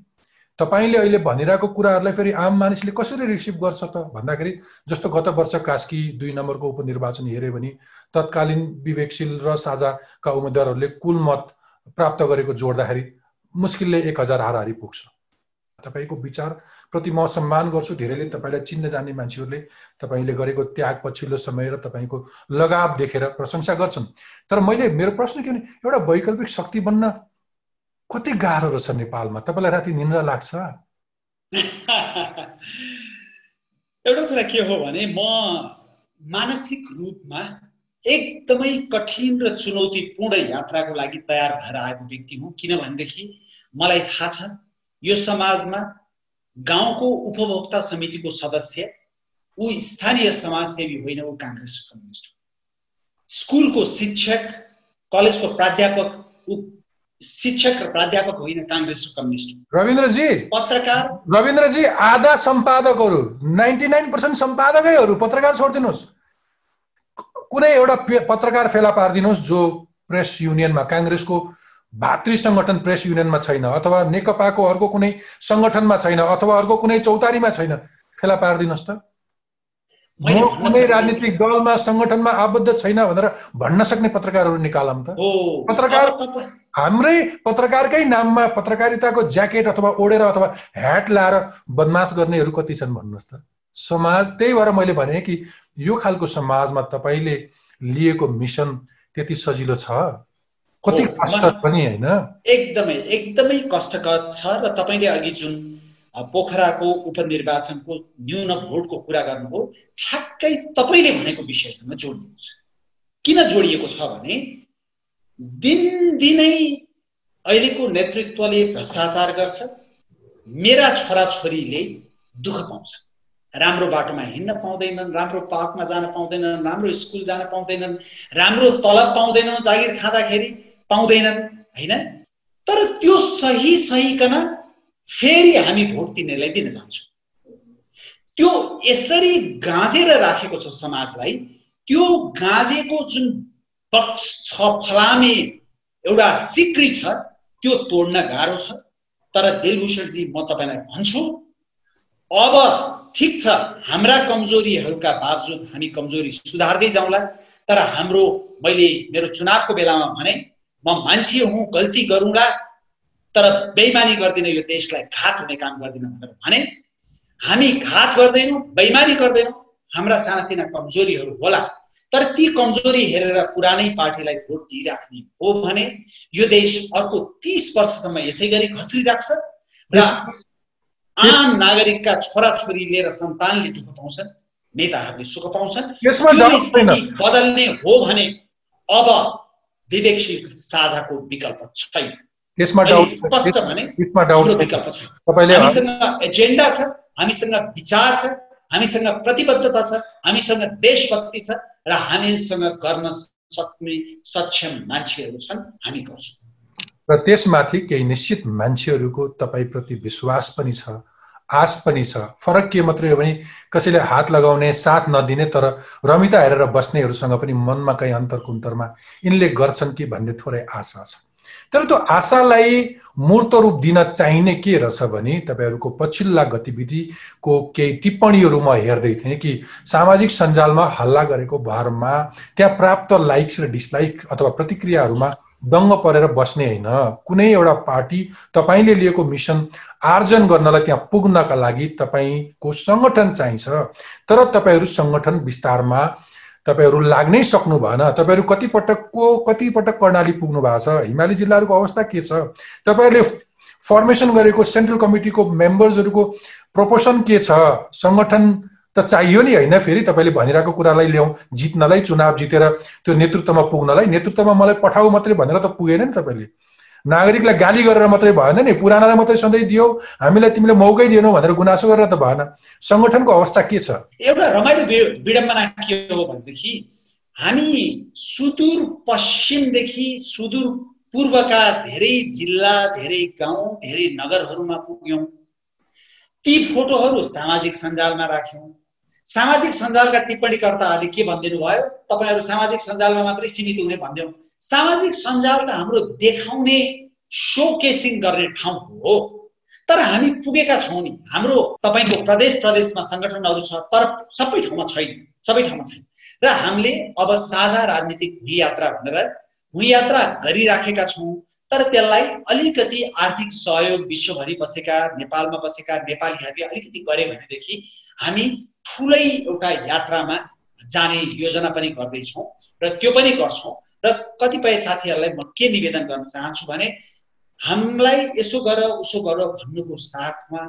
तपाईँले अहिले भनिरहेको कुराहरूलाई फेरि आम मानिसले कसरी रिसिभ गर्छ त? भन्दाखेरि जस्तो गत वर्ष कास्की दुई नम्बरको उपनिर्वाचन हेऱ्यो भने तत्कालीन विवेकशील र साझाका उम्मेद्वारहरूले कुल मत प्राप्त गरेको जोड्दाखेरि मुस्किलले एक हजार हाराहारी पुग्छ। तपाईँको विचारप्रति म सम्मान गर्छु। धेरैले तपाईँलाई चिन्न जाने मान्छेहरूले तपाईँले गरेको त्याग पछिल्लो समय र तपाईँको लगाव देखेर प्रशंसा गर्छन्। तर मैले मेरो प्रश्न के भने एउटा वैकल्पिक शक्ति बन्न कति गाह्रो रहेछ नेपालमा? तपाईँलाई राति निन्द्रा लाग्छ? एउटा कुरा के हो भने म मानसिक रूपमा एकदमै कठिन र चुनौतीपूर्ण यात्राको लागि तयार भएर आएको व्यक्ति हुँ। किनभनेदेखि मलाई थाहा छ यो समाजमा गाउँको उपभोक्ता समितिको सदस्य ऊ स्थानीय समाजसेवी होइन ऊ काङ्ग्रेस कम्युनिस्ट स्कुलको शिक्षक कलेजको प्राध्यापक ऊ शिक्षक र प्राध्यापक होइन काङ्ग्रेस कम्युनिस्ट रविन्द्रजी। पत्रकार। रविन्द्रजी आधा सम्पादकहरू नाइन्टी नाइन पर्सेन्ट सम्पादकैहरू पत्रकार छोडिदिनुहोस्। कुनै एउटा पत्रकार फेला पारिदिनुहोस् जो प्रेस युनियनमा काङ्ग्रेसको भातृ सङ्गठन प्रेस युनियनमा छैन अथवा नेकपाको अर्को कुनै सङ्गठनमा छैन अथवा अर्को कुनै चौतारीमा छैन। फेला पारिदिनुहोस् त। म कुनै राजनीतिक दलमा सङ्गठनमा आबद्ध छैन भनेर भन्न सक्ने पत्रकारहरू निकालौँ त। पत्रकार हाम्रै पत्रकारकै नाममा पत्रकारिताको ज्याकेट अथवा ओढेर अथवा ह्याट लाएर बदमास गर्नेहरू कति छन् भन्नुहोस् त। समाज त्यही भएर मैले भने कि यो खालको समाजमा तपाईँले लिएको मिसन त्यति सजिलो छ। कति कष्ट पनि होइन। एकदमै एकदमै कष्टकर छ र तपाईँले अघि जुन पोखराको उपनिर्वाचनको न्यून भोटको कुरा गर्नुभयो ठ्याक्कै तपाईँले भनेको विषयसँग जोडिएको छ। किन जोडिएको छ भने दिनदिनै अहिलेको नेतृत्वले भ्रष्टाचार गर्छ मेरा छोराछोरीले दुःख पाउँछ। राम्रो बाटोमा हिँड्न पाउँदैनन् राम्रो पार्कमा जान पाउँदैनन् राम्रो स्कुल जान पाउँदैनन् राम्रो तलब पाउँदैनन् जागिर खाँदाखेरि पाउँदैनन् होइन? तर त्यो सही सहीकन फेरि हामी भोट दिनेलाई दिन जान्छौँ। त्यो यसरी गाँजेर राखेको छ समाजलाई त्यो गाँजेको जुन पक्ष छ फलामे एउटा सिक्री छ त्यो तोड्न गाह्रो छ। तर दिलभूषणजी म तपाईँलाई भन्छु अब ठिक छ हाम्रा कमजोरीहरूका बावजुद हामी कमजोरी सुधार्दै जाउँला तर हाम्रो मैले मेरो चुनावको बेलामा भने म मान्छे हुँ गल्ती गरौँला तर बेइमानी गर्दिनँ यो देशलाई घात हुने काम गर्दिनँ भनेर भने हामी घात गर्दैनौँ बेइमानी गर्दैनौँ हाम्रा सानातिना कमजोरीहरू होला। तर ती कमजोरी हेरेर पुरानै पार्टीलाई भोट दिइराख्ने हो भने यो देश अर्को तिस वर्षसम्म यसै गरी खस्रिराख्छ र आम नागरिकका छोराछोरीले र सन्तानले दुःख पाउँछन् नेताहरूले सुख पाउँछन्। बदल्ने हो भने अब विवेकशील साझाको विकल्प छैन। त्यसमा स्पष्ट भने विकल्प छैन। हामीसँग एजेन्डा छ हामीसँग विचार छ हामीसँग प्रतिबद्धता छ हामीसँग देशभक्ति छ र हामीसँग गर्न सक्ने सक्षम मान्छेहरू छन् हामी गर्छौँ। र त्यसमाथि केही निश्चित मान्छेहरूको तपाईँप्रति विश्वास पनि छ। आश पनि छ। फरक के मात्रै हो भने कसैले हात लगाउने साथ नदिने तर रमिता हेरेर बस्नेहरूसँग पनि मनमा कहीँ अन्तर कुन्तरमा यिनले गर्छन् कि भन्ने थोरै आशा छ। तर त्यो आशालाई मूर्त रूप दिन चाहिने के रहेछ भने तपाईँहरूको पछिल्ला गतिविधिको केही टिप्पणीहरू म हेर्दै थिएँ कि सामाजिक सञ्जालमा हल्ला गरेको भरमा त्यहाँ प्राप्त लाइक्स र डिसलाइक अथवा प्रतिक्रियाहरूमा दङ्ग परेर बस्ने होइन। कुनै एउटा पार्टी तपाईँले लिएको मिसन आर्जन गर्नलाई त्यहाँ पुग्नका लागि तपाईँको सङ्गठन चाहिन्छ। तर तपाईँहरू सङ्गठन विस्तारमा तपाईँहरू लाग्नै सक्नु भएन। तपाईँहरू कतिपटकको कतिपटक कर्णाली पुग्नु भएको छ। हिमाली जिल्लाहरूको अवस्था के छ? तपाईँहरूले फर्मेसन गरेको सेन्ट्रल कमिटीको मेम्बर्सहरूको प्रोपोर्सन के छ? सङ्गठन त चाहियो नि होइन फेरि तपाईँले भनिरहेको कुरालाई ल्याउँ जित्नलाई चुनाव जितेर त्यो नेतृत्वमा पुग्नलाई नेतृत्वमा मलाई पठाऊ मात्रै भनेर त पुगेन नि तपाईँले। नागरिकलाई गाली गरेर मात्रै भएन नि पुरानालाई मात्रै सधैँ दियो हामीलाई तिमीले मौकै दिएनौ भनेर गुनासो गरेर त भएन। सङ्गठनको अवस्था के छ? एउटा रमाइलो विडम्बना के हो भनेदेखि हामी सुदूर पश्चिमदेखि सुदूर पूर्वका धेरै जिल्ला धेरै गाउँ धेरै नगरहरूमा पुग्यौँ। ती फोटोहरू सामाजिक सञ्जालमा राख्यौँ। सामाजिक सञ्जालका टिप्पणीकर्ताहरूले के भनिदिनु भयो तपाईँहरू सामाजिक सञ्जालमा मात्रै सीमित हुने भनिदिउँ सामाजिक सञ्जाल त हाम्रो देखाउने केसिङ गर्ने ठाउँ हो। तर हामी पुगेका छौँ नि। हाम्रो तपाईँको प्रदेश प्रदेशमा सङ्गठनहरू छ तर सबै ठाउँमा छैन। सबै ठाउँमा छैन। र हामीले अब साझा राजनीतिक भूयात्रा भनेर भूयात्रा गरिराखेका छौँ। तर त्यसलाई अलिकति आर्थिक सहयोग विश्वभरि बसेका नेपालमा बसेका नेपालीहरूले अलिकति गरे भनेदेखि हामी ठुलै एउटा यात्रामा जाने योजना पनि गर्दैछौँ र त्यो पनि गर्छौँ र कतिपय साथीहरूलाई म के निवेदन गर्न चाहन्छु भने हामीलाई यसो गर उसो गर भन्नुको साथमा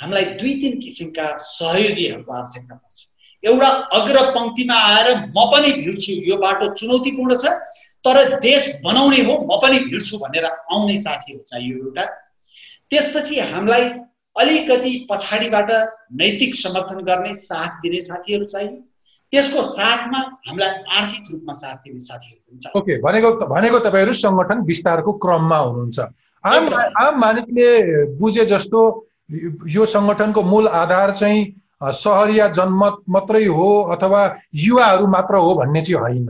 हामीलाई दुई तिन किसिमका सहयोगीहरूको आवश्यकता पर्छ। एउटा अग्र पङ्क्तिमा आएर म पनि भिड्छु यो बाटो चुनौतीपूर्ण छ तर देश बनाउने हो म पनि भिड्छु भनेर आउने साथीहरू चाहियो एउटा। त्यसपछि हामीलाई अलिकति पछाडिबाट नैतिक समर्थन गर्ने साथ दिने साथीहरू चाहियो त्यसको साथमा हामीलाई आर्थिक रूपमा साथ दिने साथीहरू पनि चाहियो ओके भनेको भनेको तपाईँहरू सङ्गठन विस्तारको क्रममा हुनुहुन्छ। आम आम मानिसले बुझे जस्तो यो सङ्गठनको मूल आधार चाहिँ सहरिया जनमत मात्रै हो अथवा युवाहरू मात्र हो भन्ने चाहिँ होइन।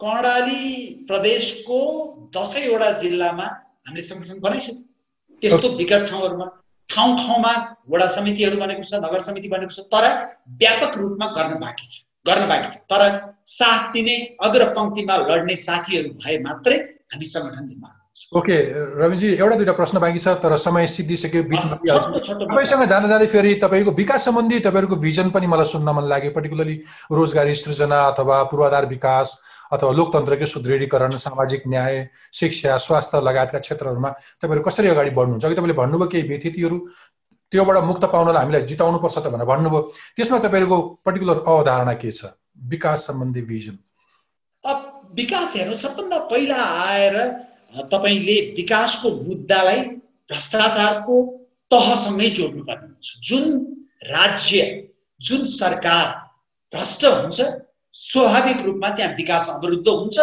कर्णाली प्रदेशको दसैँवटा जिल्लामा हामीले सङ्गठन बनाइसक्यौँ। त्यस्तो विकट ठाउँहरूमा ठाउँ ठाउँमा वडा समितिहरू बनेको छ नगर समिति बनेको छ तर व्यापक रूपमा गर्न बाँकी छ गर्न बाँकी छ। तर साथ दिने अग्र पङ्क्तिमा लड्ने साथीहरू भए मात्रै हामी सङ्गठन निर्माण ओके रविजी एउटा दुइटा प्रश्न बाँकी छ तर समय सिद्धिसक्यो तपाईँसँग जाँदा जाँदै फेरि तपाईँको विकास सम्बन्धी तपाईँहरूको भिजन पनि मलाई सुन्न मन लाग्यो। पर्टिकुलरली रोजगारी सृजना अथवा पूर्वाधार विकास अथवा लोकतन्त्रकै सुदृढीकरण सामाजिक न्याय शिक्षा स्वास्थ्य लगायतका क्षेत्रहरूमा तपाईँहरू कसरी अगाडि बढ्नुहुन्छ? अघि तपाईँले भन्नुभयो केही व्यतिथिहरू त्योबाट मुक्त पाउनलाई हामीलाई जिताउनुपर्छ त भनेर भन्नुभयो। त्यसमा तपाईँहरूको पर्टिकुलर अवधारणा के छ? विकास सम्बन्धी भिजन विकास हेर्नु सबभन्दा पहिला आएर तपाईँले विकासको मुद्दालाई भ्रष्टाचारको तहसँगै जोड्नुपर्ने हुन्छ। जुन राज्य जुन सरकार भ्रष्ट हुन्छ स्वाभाविक रूपमा त्यहाँ विकास अवरुद्ध हुन्छ।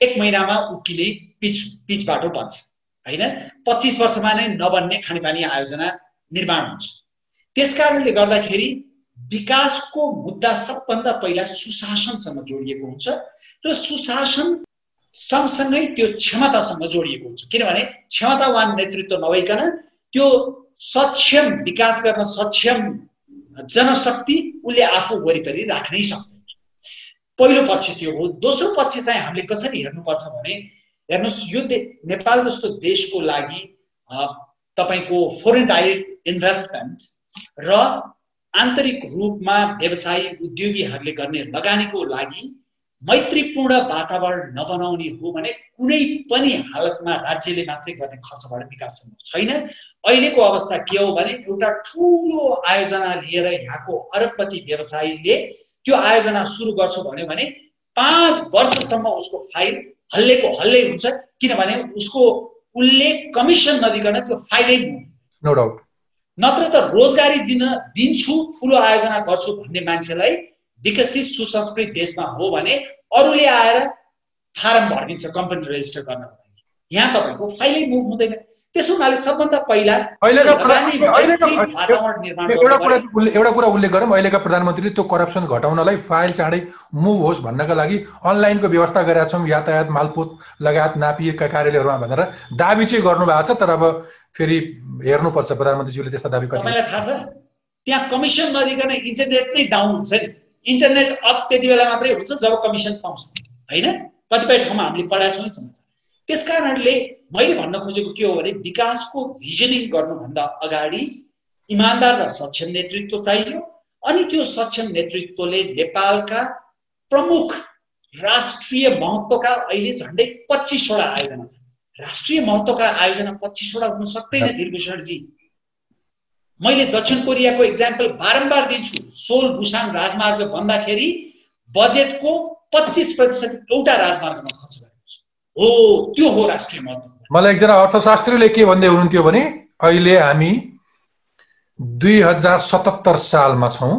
एक महिनामा उकिने पिच पिच बाटो बन्छ होइन? पच्चिस वर्षमा नै नबन्ने खानेपानी आयोजना निर्माण हुन्छ। त्यस कारणले गर्दाखेरि विकासको मुद्दा सबभन्दा पहिला सुशासनसँग जोडिएको हुन्छ र सुशासन सँगसँगै त्यो क्षमतासँग जोडिएको हुन्छ। किनभने क्षमतावान नेतृत्व नभइकन त्यो सक्षम विकास गर्न सक्षम जनशक्ति उसले आफू वरिपरि राख्नै सक्दैन पहिलो पक्ष त्यो हो। दोस्रो पक्ष चाहिँ हामीले कसरी हेर्नुपर्छ भने हेर्नुहोस् यो नेपाल जस्तो देशको लागि तपाईँको फोरेन डाइरेक्ट इन्भेस्टमेन्ट र आन्तरिक रूपमा व्यवसायी उद्योगीहरूले गर्ने लगानीको लागि मैत्रीपूर्ण वातावरण नबनाउने हो भने कुनै पनि हालतमा राज्यले मात्रै गर्ने खर्चबाट विकास सम्भव छैन। अहिलेको अवस्था के हो भने एउटा ठुलो आयोजना लिएर यहाँको अरबपति व्यवसायीले त्यो आयोजना सुरु गर्छु भन्यो भने पाँच वर्षसम्म उसको फाइल हल्लेको हल्लै हुन्छ किनभने उसको उसले कमिसन नदिकन त्यो फाइलै नो डाउट नत्र त रोजगारी दिन दिन्छु ठुलो आयोजना गर्छु भन्ने मान्छेलाई विकसित सुसंस्कृत देशमा हो भने अरूले आएर फारम भरिदिन्छ कम्पनी रेजिस्टर गर्न यहाँ तपाईँको फाइलै मुभ हुँदैन। त्यसो हुनाले सबभन्दा पहिला एउटा कुरा उल्लेख गरौँ। अहिलेका प्रधानमन्त्रीले त्यो करप्सन घटाउनलाई फाइल चाँडै मुभ होस् भन्नका लागि अनलाइनको व्यवस्था गरेका छौँ। यातायात मालपोत लगायत नापिएका कार्यालयहरूमा भनेर दाबी चाहिँ गर्नुभएको छ। तर अब फेरि हेर्नुपर्छ। प्रधानमन्त्रीज्यूले त्यस्ता दाबी तपाईँलाई थाहा छ? त्यहाँ कमिसन नदिकन इन्टरनेट नै डाउन हुन्छ नि। इन्टरनेट अप त्यति बेला मात्रै हुन्छ जब कमिसन पाउँछ। होइन? कतिपय ठाउँमा हामीले पढाएको छौँ। त्यस कारणले मैले भन्न खोजेको के हो भने विकासको भिजनिङ गर्नुभन्दा अगाडि इमान्दार र सक्षम नेतृत्व चाहियो अनि त्यो सक्षम नेतृत्वले नेपालका प्रमुख राष्ट्रिय महत्त्वका अहिले झन्डै पच्चिसवटा आयोजना छन् राष्ट्रिय महत्त्वका आयोजना पच्चिसवटा हुन सक्दैन धीरभूषणजी। मैले दक्षिण कोरियाको इक्जाम्पल बारम्बार दिन्छु। सोल भुसाङ राजमार्ग भन्दाखेरि बजेटको पच्चिस प्रतिशत एउटा राजमार्गमा खर्च हो त्यो हो राष्ट्रिय महत्त्व। मलाई एकजना अर्थशास्त्रीले के भन्दै हुनुहुन्थ्यो भने अहिले हामी दुई हजार सतहत्तर सालमा छौँ।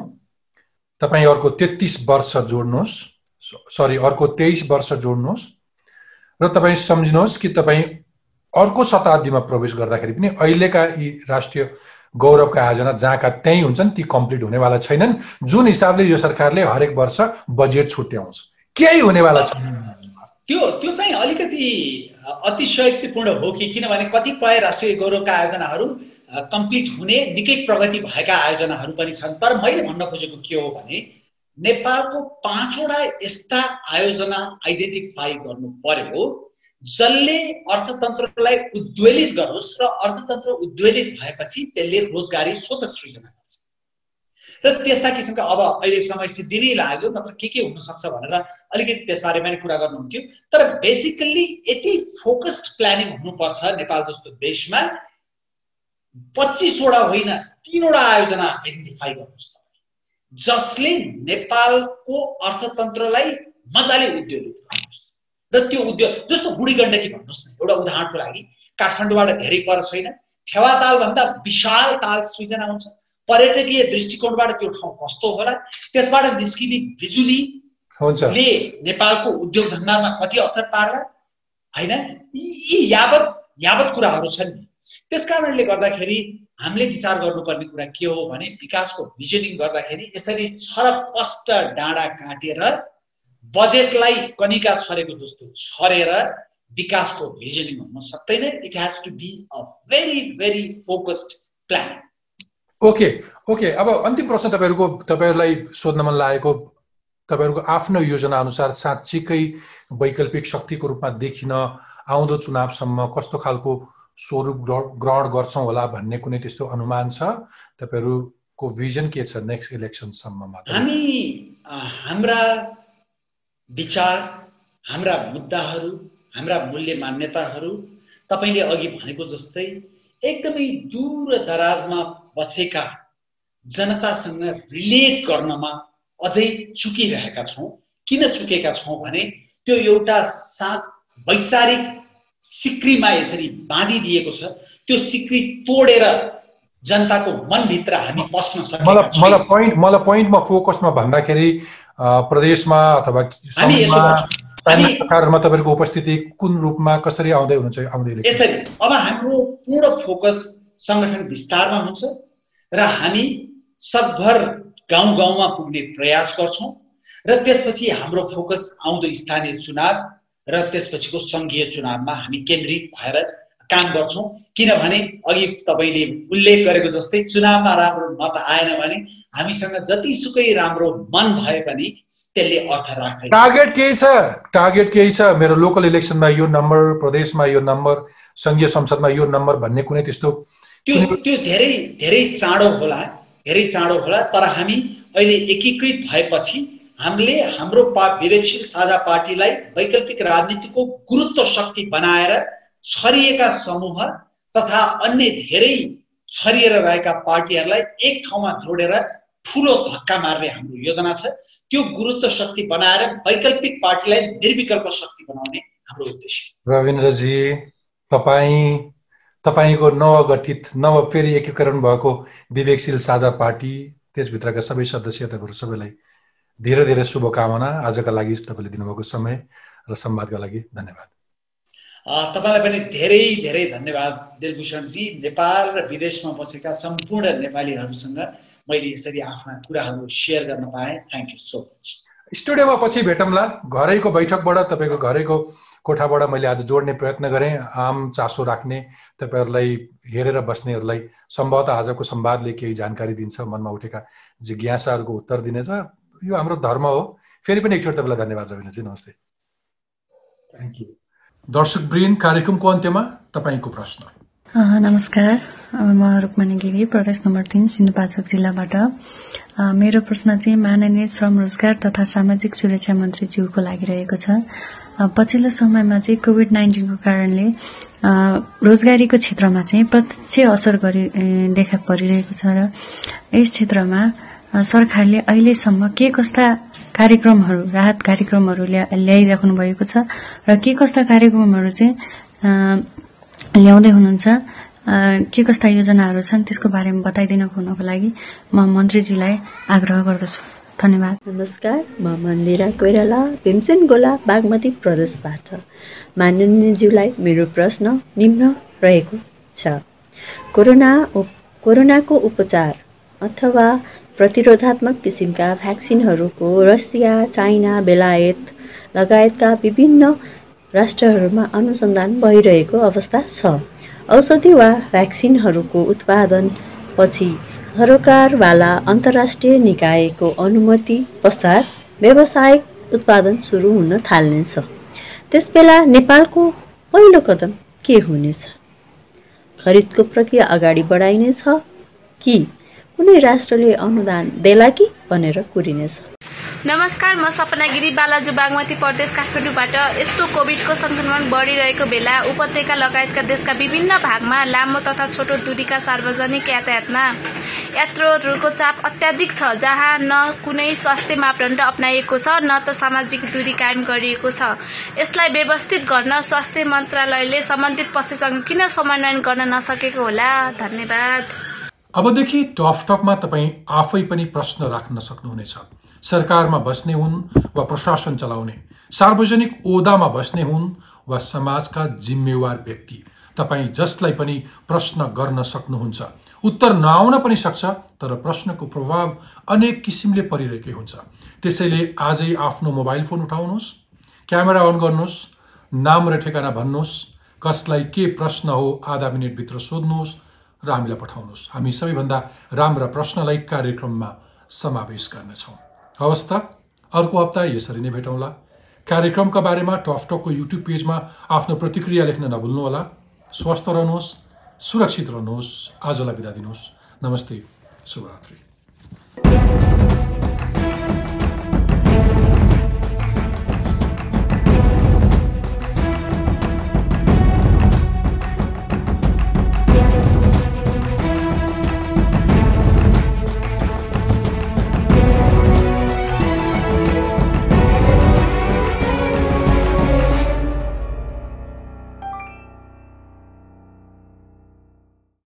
तपाईँ अर्को तेत्तिस वर्ष जोड्नुहोस्। सरी अर्को तेइस वर्ष जोड्नुहोस्। र तपाईँ सम्झिनुहोस् कि तपाईँ अर्को शताब्दीमा प्रवेश गर्दाखेरि पनि अहिलेका यी राष्ट्रिय गौरवका आयोजना जहाँका त्यहीँ हुन्छन् ती कम्प्लिट हुनेवाला छैनन्। जुन हिसाबले यो सरकारले हरेक वर्ष बजेट छुट्याउँछ केही हुनेवाला छैन त्यो त्यो चाहिँ अलिकति अतिशयोक्तिपूर्ण हो कि किनभने कतिपय राष्ट्रिय गौरवका आयोजनाहरू कम्प्लिट हुने निकै प्रगति भएका आयोजनाहरू पनि छन्। तर मैले भन्न खोजेको के हो भने नेपालको पाँचवटा यस्ता आयोजना आइडेन्टिफाई गर्नु पर्यो जसले अर्थतन्त्रलाई उद्वेलित गरोस् र अर्थतन्त्र उद्वेलित भएपछि त्यसले रोजगारी स्वत सृजना गर्छ। र त्यस्ता किसिमका अब अहिले समय सिद्धि लाग्यो नत्र के के हुनसक्छ भनेर अलिकति त्यसबारे पनि कुरा गर्नुहुन्थ्यो। तर बेसिकल्ली यति फोकस्ड प्लानिङ हुनुपर्छ नेपाल जस्तो देशमा पच्चिसवटा होइन तिनवटा आयोजना आइडेन्टिफाई गर्नुहोस् जसले नेपालको अर्थतन्त्रलाई मजाले उद्योगित गर्नुहोस्। र त्यो उद्योग जस्तो बुढी गण्डकी भन्नुहोस् न एउटा उदाहरणको लागि काठमाडौँबाट धेरै पर छैन फेवातालभन्दा विशाल ताल सृजना हुन्छ। पर्यटकीय दृष्टिकोणबाट त्यो ठाउँ कस्तो होला त्यसबाट निस्किने बिजुली ले नेपालको उद्योग धन्दामा कति असर पार्ला? होइन? यी यावत यावत कुराहरू छन्। नि त्यस कारणले गर्दाखेरि हामीले विचार गर्नुपर्ने कुरा के हो भने विकासको भिजनिङ गर्दाखेरि यसरी छरपष्ट डाँडा काटेर बजेटलाई कनिका छरेको जस्तो छरेर विकासको भिजनिङ हुन सक्दैन। It has to be a very very focused plan okay okay अब अन्तिम प्रश्न तपाईँहरूको तपाईँहरूलाई सोध्न मन लागेको तपाईँहरूको आफ्नो योजना अनुसार साँच्चीकै वैकल्पिक शक्तिको रूपमा देखिन आउँदो चुनावसम्म कस्तो खालको स्वरूप ग्रहण गर्छौँ होला भन्ने कुनै त्यस्तो अनुमान छ? तपाईँहरूको भिजन के छ नेक्स्ट इलेक्सनसम्ममा हामी हाम्रा विचार हाम्रा मुद्दाहरू हाम्रा मूल्य मान्यताहरू तपाईँले अघि भनेको जस्तै एकदमै दूर दराजमा बसेका जनतासँग रिलेट गर्नमा अझै चुकिरहेका छौँ। किन चुकेका छौँ भने त्यो एउटा सा वैचारिक सिक्रीमा यसरी बाँधिदिएको छ। त्यो सिक्री तोडेर जनताको मनभित्र हामी पस्न सक्छौँ मलाई पोइन्ट मलाई पोइन्टमा फोकसमा भन्दाखेरि प्रदेशमा अथवा सरकारमा तपाईँको उपस्थिति कुन रूपमा कसरी आउँदै हुनुहुन्छ आउँदै यसरी। अब हाम्रो पूर्ण फोकस सङ्गठन विस्तारमा हुन्छ। र हामी सकभर गाउँ गाउँमा पुग्ने प्रयास गर्छौँ र त्यसपछि हाम्रो फोकस आउँदो स्थानीय चुनाव र त्यसपछिको सङ्घीय चुनावमा हामी केन्द्रित भएर काम गर्छौँ। किनभने अघि तपाईँले उल्लेख गरेको जस्तै चुनावमा राम्रो मत आएन भने हामीसँग जतिसुकै राम्रो मन भए पनि त्यसले अर्थ राख्दैन। टार्गेट केही छ? टार्गेट केही छ? मेरो लोकल इलेक्सनमा यो नम्बर प्रदेशमा यो नम्बर सङ्घीय संसदमा यो नम्बर भन्ने कुनै त्यस्तो त्यो त्यो धेरै धेरै चाँडो होला धेरै चाँडो होला तर हामी अहिले एकीकृत भएपछि हामीले हाम्रो पा विवेकशील साझा पार्टीलाई वैकल्पिक राजनीतिको गुरुत्व शक्ति बनाएर छरिएका समूह तथा अन्य धेरै छरिएर रहेका पार्टीहरूलाई एक ठाउँमा जोडेर ठुलो धक्का मार्ने हाम्रो योजना छ। त्यो गुरुत्व शक्ति बनाएर वैकल्पिक पार्टीलाई निर्विकल्प शक्ति बनाउने हाम्रो उद्देश्य रविन्द्रजी तपाईँ तपाईँको नवगठित नव फेरि एकीकरण भएको विवेकशील साझा पार्टी त्यसभित्रका सबै सदस्यताहरू सबैलाई धेरै धेरै शुभकामना। आजका लागि तपाईँले दिनुभएको समय र संवादका लागि धन्यवाद। तपाईँलाई पनि धेरै धेरै धन्यवाद दिलभूषणजी। नेपाल र विदेशमा बसेका सम्पूर्ण नेपालीहरूसँग मैले यसरी आफ्ना कुराहरू सेयर गर्न पाएँ। थ्याङ्क यू सो मच स्टुडियोमा पछि भेटौँला। घरैको बैठकबाट तपाईँको घरैको कोठाबाट मैले आज जोड्ने प्रयत्न गरेँ आम चासो राख्ने तपाईँहरूलाई हेरेर बस्नेहरूलाई सम्भवतः आजको संवादले केही जानकारी दिन्छ मनमा उठेका जिज्ञासाहरूको उत्तर दिनेछ यो हाम्रो धर्म हो। फेरि पनि एकचोटि तपाईँलाई धन्यवाद रविन्द्रजी नमस्ते। थ्याङ्क यू दर्शक ब्रिन कार्यक्रमको अन्त्यमा तपाईँको प्रश्न। नमस्कार। म रुक्मणी गिरी प्रदेश नम्बर तिन सिन्धुपाल्चोक जिल्लाबाट। मेरो प्रश्न चाहिँ माननीय श्रम रोजगार तथा सामाजिक सुरक्षा मन्त्रीज्यूको लागि रहेको छ। पछिल्लो समयमा चाहिँ कोभिड नाइन्टिनको कारणले रोजगारीको क्षेत्रमा चाहिँ प्रत्यक्ष असर गरी देखा परिरहेको छ र यस क्षेत्रमा सरकारले अहिलेसम्म के कस्ता कार्यक्रमहरू राहत कार्यक्रमहरू ल्याइराख्नु भएको छ र के कस्ता कार्यक्रमहरू चाहिँ ल्याउँदै हुनुहुन्छ। के कस्ता योजनाहरू छन् त्यसको बारेमा बताइदिन हुनको लागि म मन्त्रीजीलाई आग्रह गर्दछु। धन्यवाद। नमस्कार म मन्दिरा कोइराला भीमसेन गोला बागमती प्रदेशबाट। माननीयज्यूलाई मेरो प्रश्न निम्न रहेको छ। कोरोना कोरोनाको उपचार अथवा प्रतिरोधात्मक किसिमका भ्याक्सिनहरूको रसिया चाइना बेलायत लगायतका विभिन्न राष्ट्रहरूमा अनुसन्धान भइरहेको अवस्था छ। औषधि वा भ्याक्सिनहरूको उत्पादन पछि सरकारवाला अन्तर्राष्ट्रिय निकायको अनुमति पश्चात व्यावसायिक उत्पादन सुरु हुन थाल्नेछ। त्यसबेला नेपालको पहिलो कदम के हुनेछ? खरिदको प्रक्रिया अगाडि बढाइनेछ कि कुनै राष्ट्रले अनुदान देला कि भनेर कुरिनेछ? नमस्कार म सपना गिरी बालाजु बागमती प्रदेश काठमाडौँबाट। यस्तो कोभिडको संक्रमण बढिरहेको बेला उपत्यका लगायतका देशका विभिन्न भागमा लामो तथा छोटो दूरीका सार्वजनिक यातायातमा यात्रुहरूको चाप अत्याधिक छ जहाँ न कुनै स्वास्थ्य मापदण्ड अप्नाइएको छ न त सामाजिक दूरी कायम गरिएको छ। यसलाई व्यवस्थित गर्न स्वास्थ्य मन्त्रालयले सम्बन्धित पक्षसँग किन समन्वयन गर्न नसकेको होला? धन्यवाद। अबदेखि टफ टकमा तपाईँ आफै पनि प्रश्न राख्न सक्नुहुनेछ। सरकारमा बस्ने हुन् वा प्रशासन चलाउने सार्वजनिक ओदामा बस्ने हुन् वा समाजका जिम्मेवार व्यक्ति? तपाईँ जसलाई पनि प्रश्न गर्न सक्नुहुन्छ उत्तर नआउन पनि सक्छ तर प्रश्नको प्रभाव अनेक किसिमले परिरहेकै हुन्छ। त्यसैले आजै आफ्नो मोबाइल फोन उठाउनुहोस् क्यामेरा अन गर्नुहोस् नाम र ठेगाना भन्नुहोस् कसलाई के प्रश्न हो आधा मिनटभित्र सोध्नुहोस् र हामीलाई पठाउनुहोस्। हामी सबैभन्दा राम्रा प्रश्नलाई कार्यक्रममा समावेश गर्नेछौँ। हवस् अर्को हप्ता यसरी नै भेटौँला। कार्यक्रमका बारेमा टकको युट्युब पेजमा आफ्नो प्रतिक्रिया लेख्न नभुल्नुहोला। स्वस्थ रहनुहोस् सुरक्षित रहनुहोस् आजलाई बिदा दिनुहोस्। नमस्ते शुभरात्रि।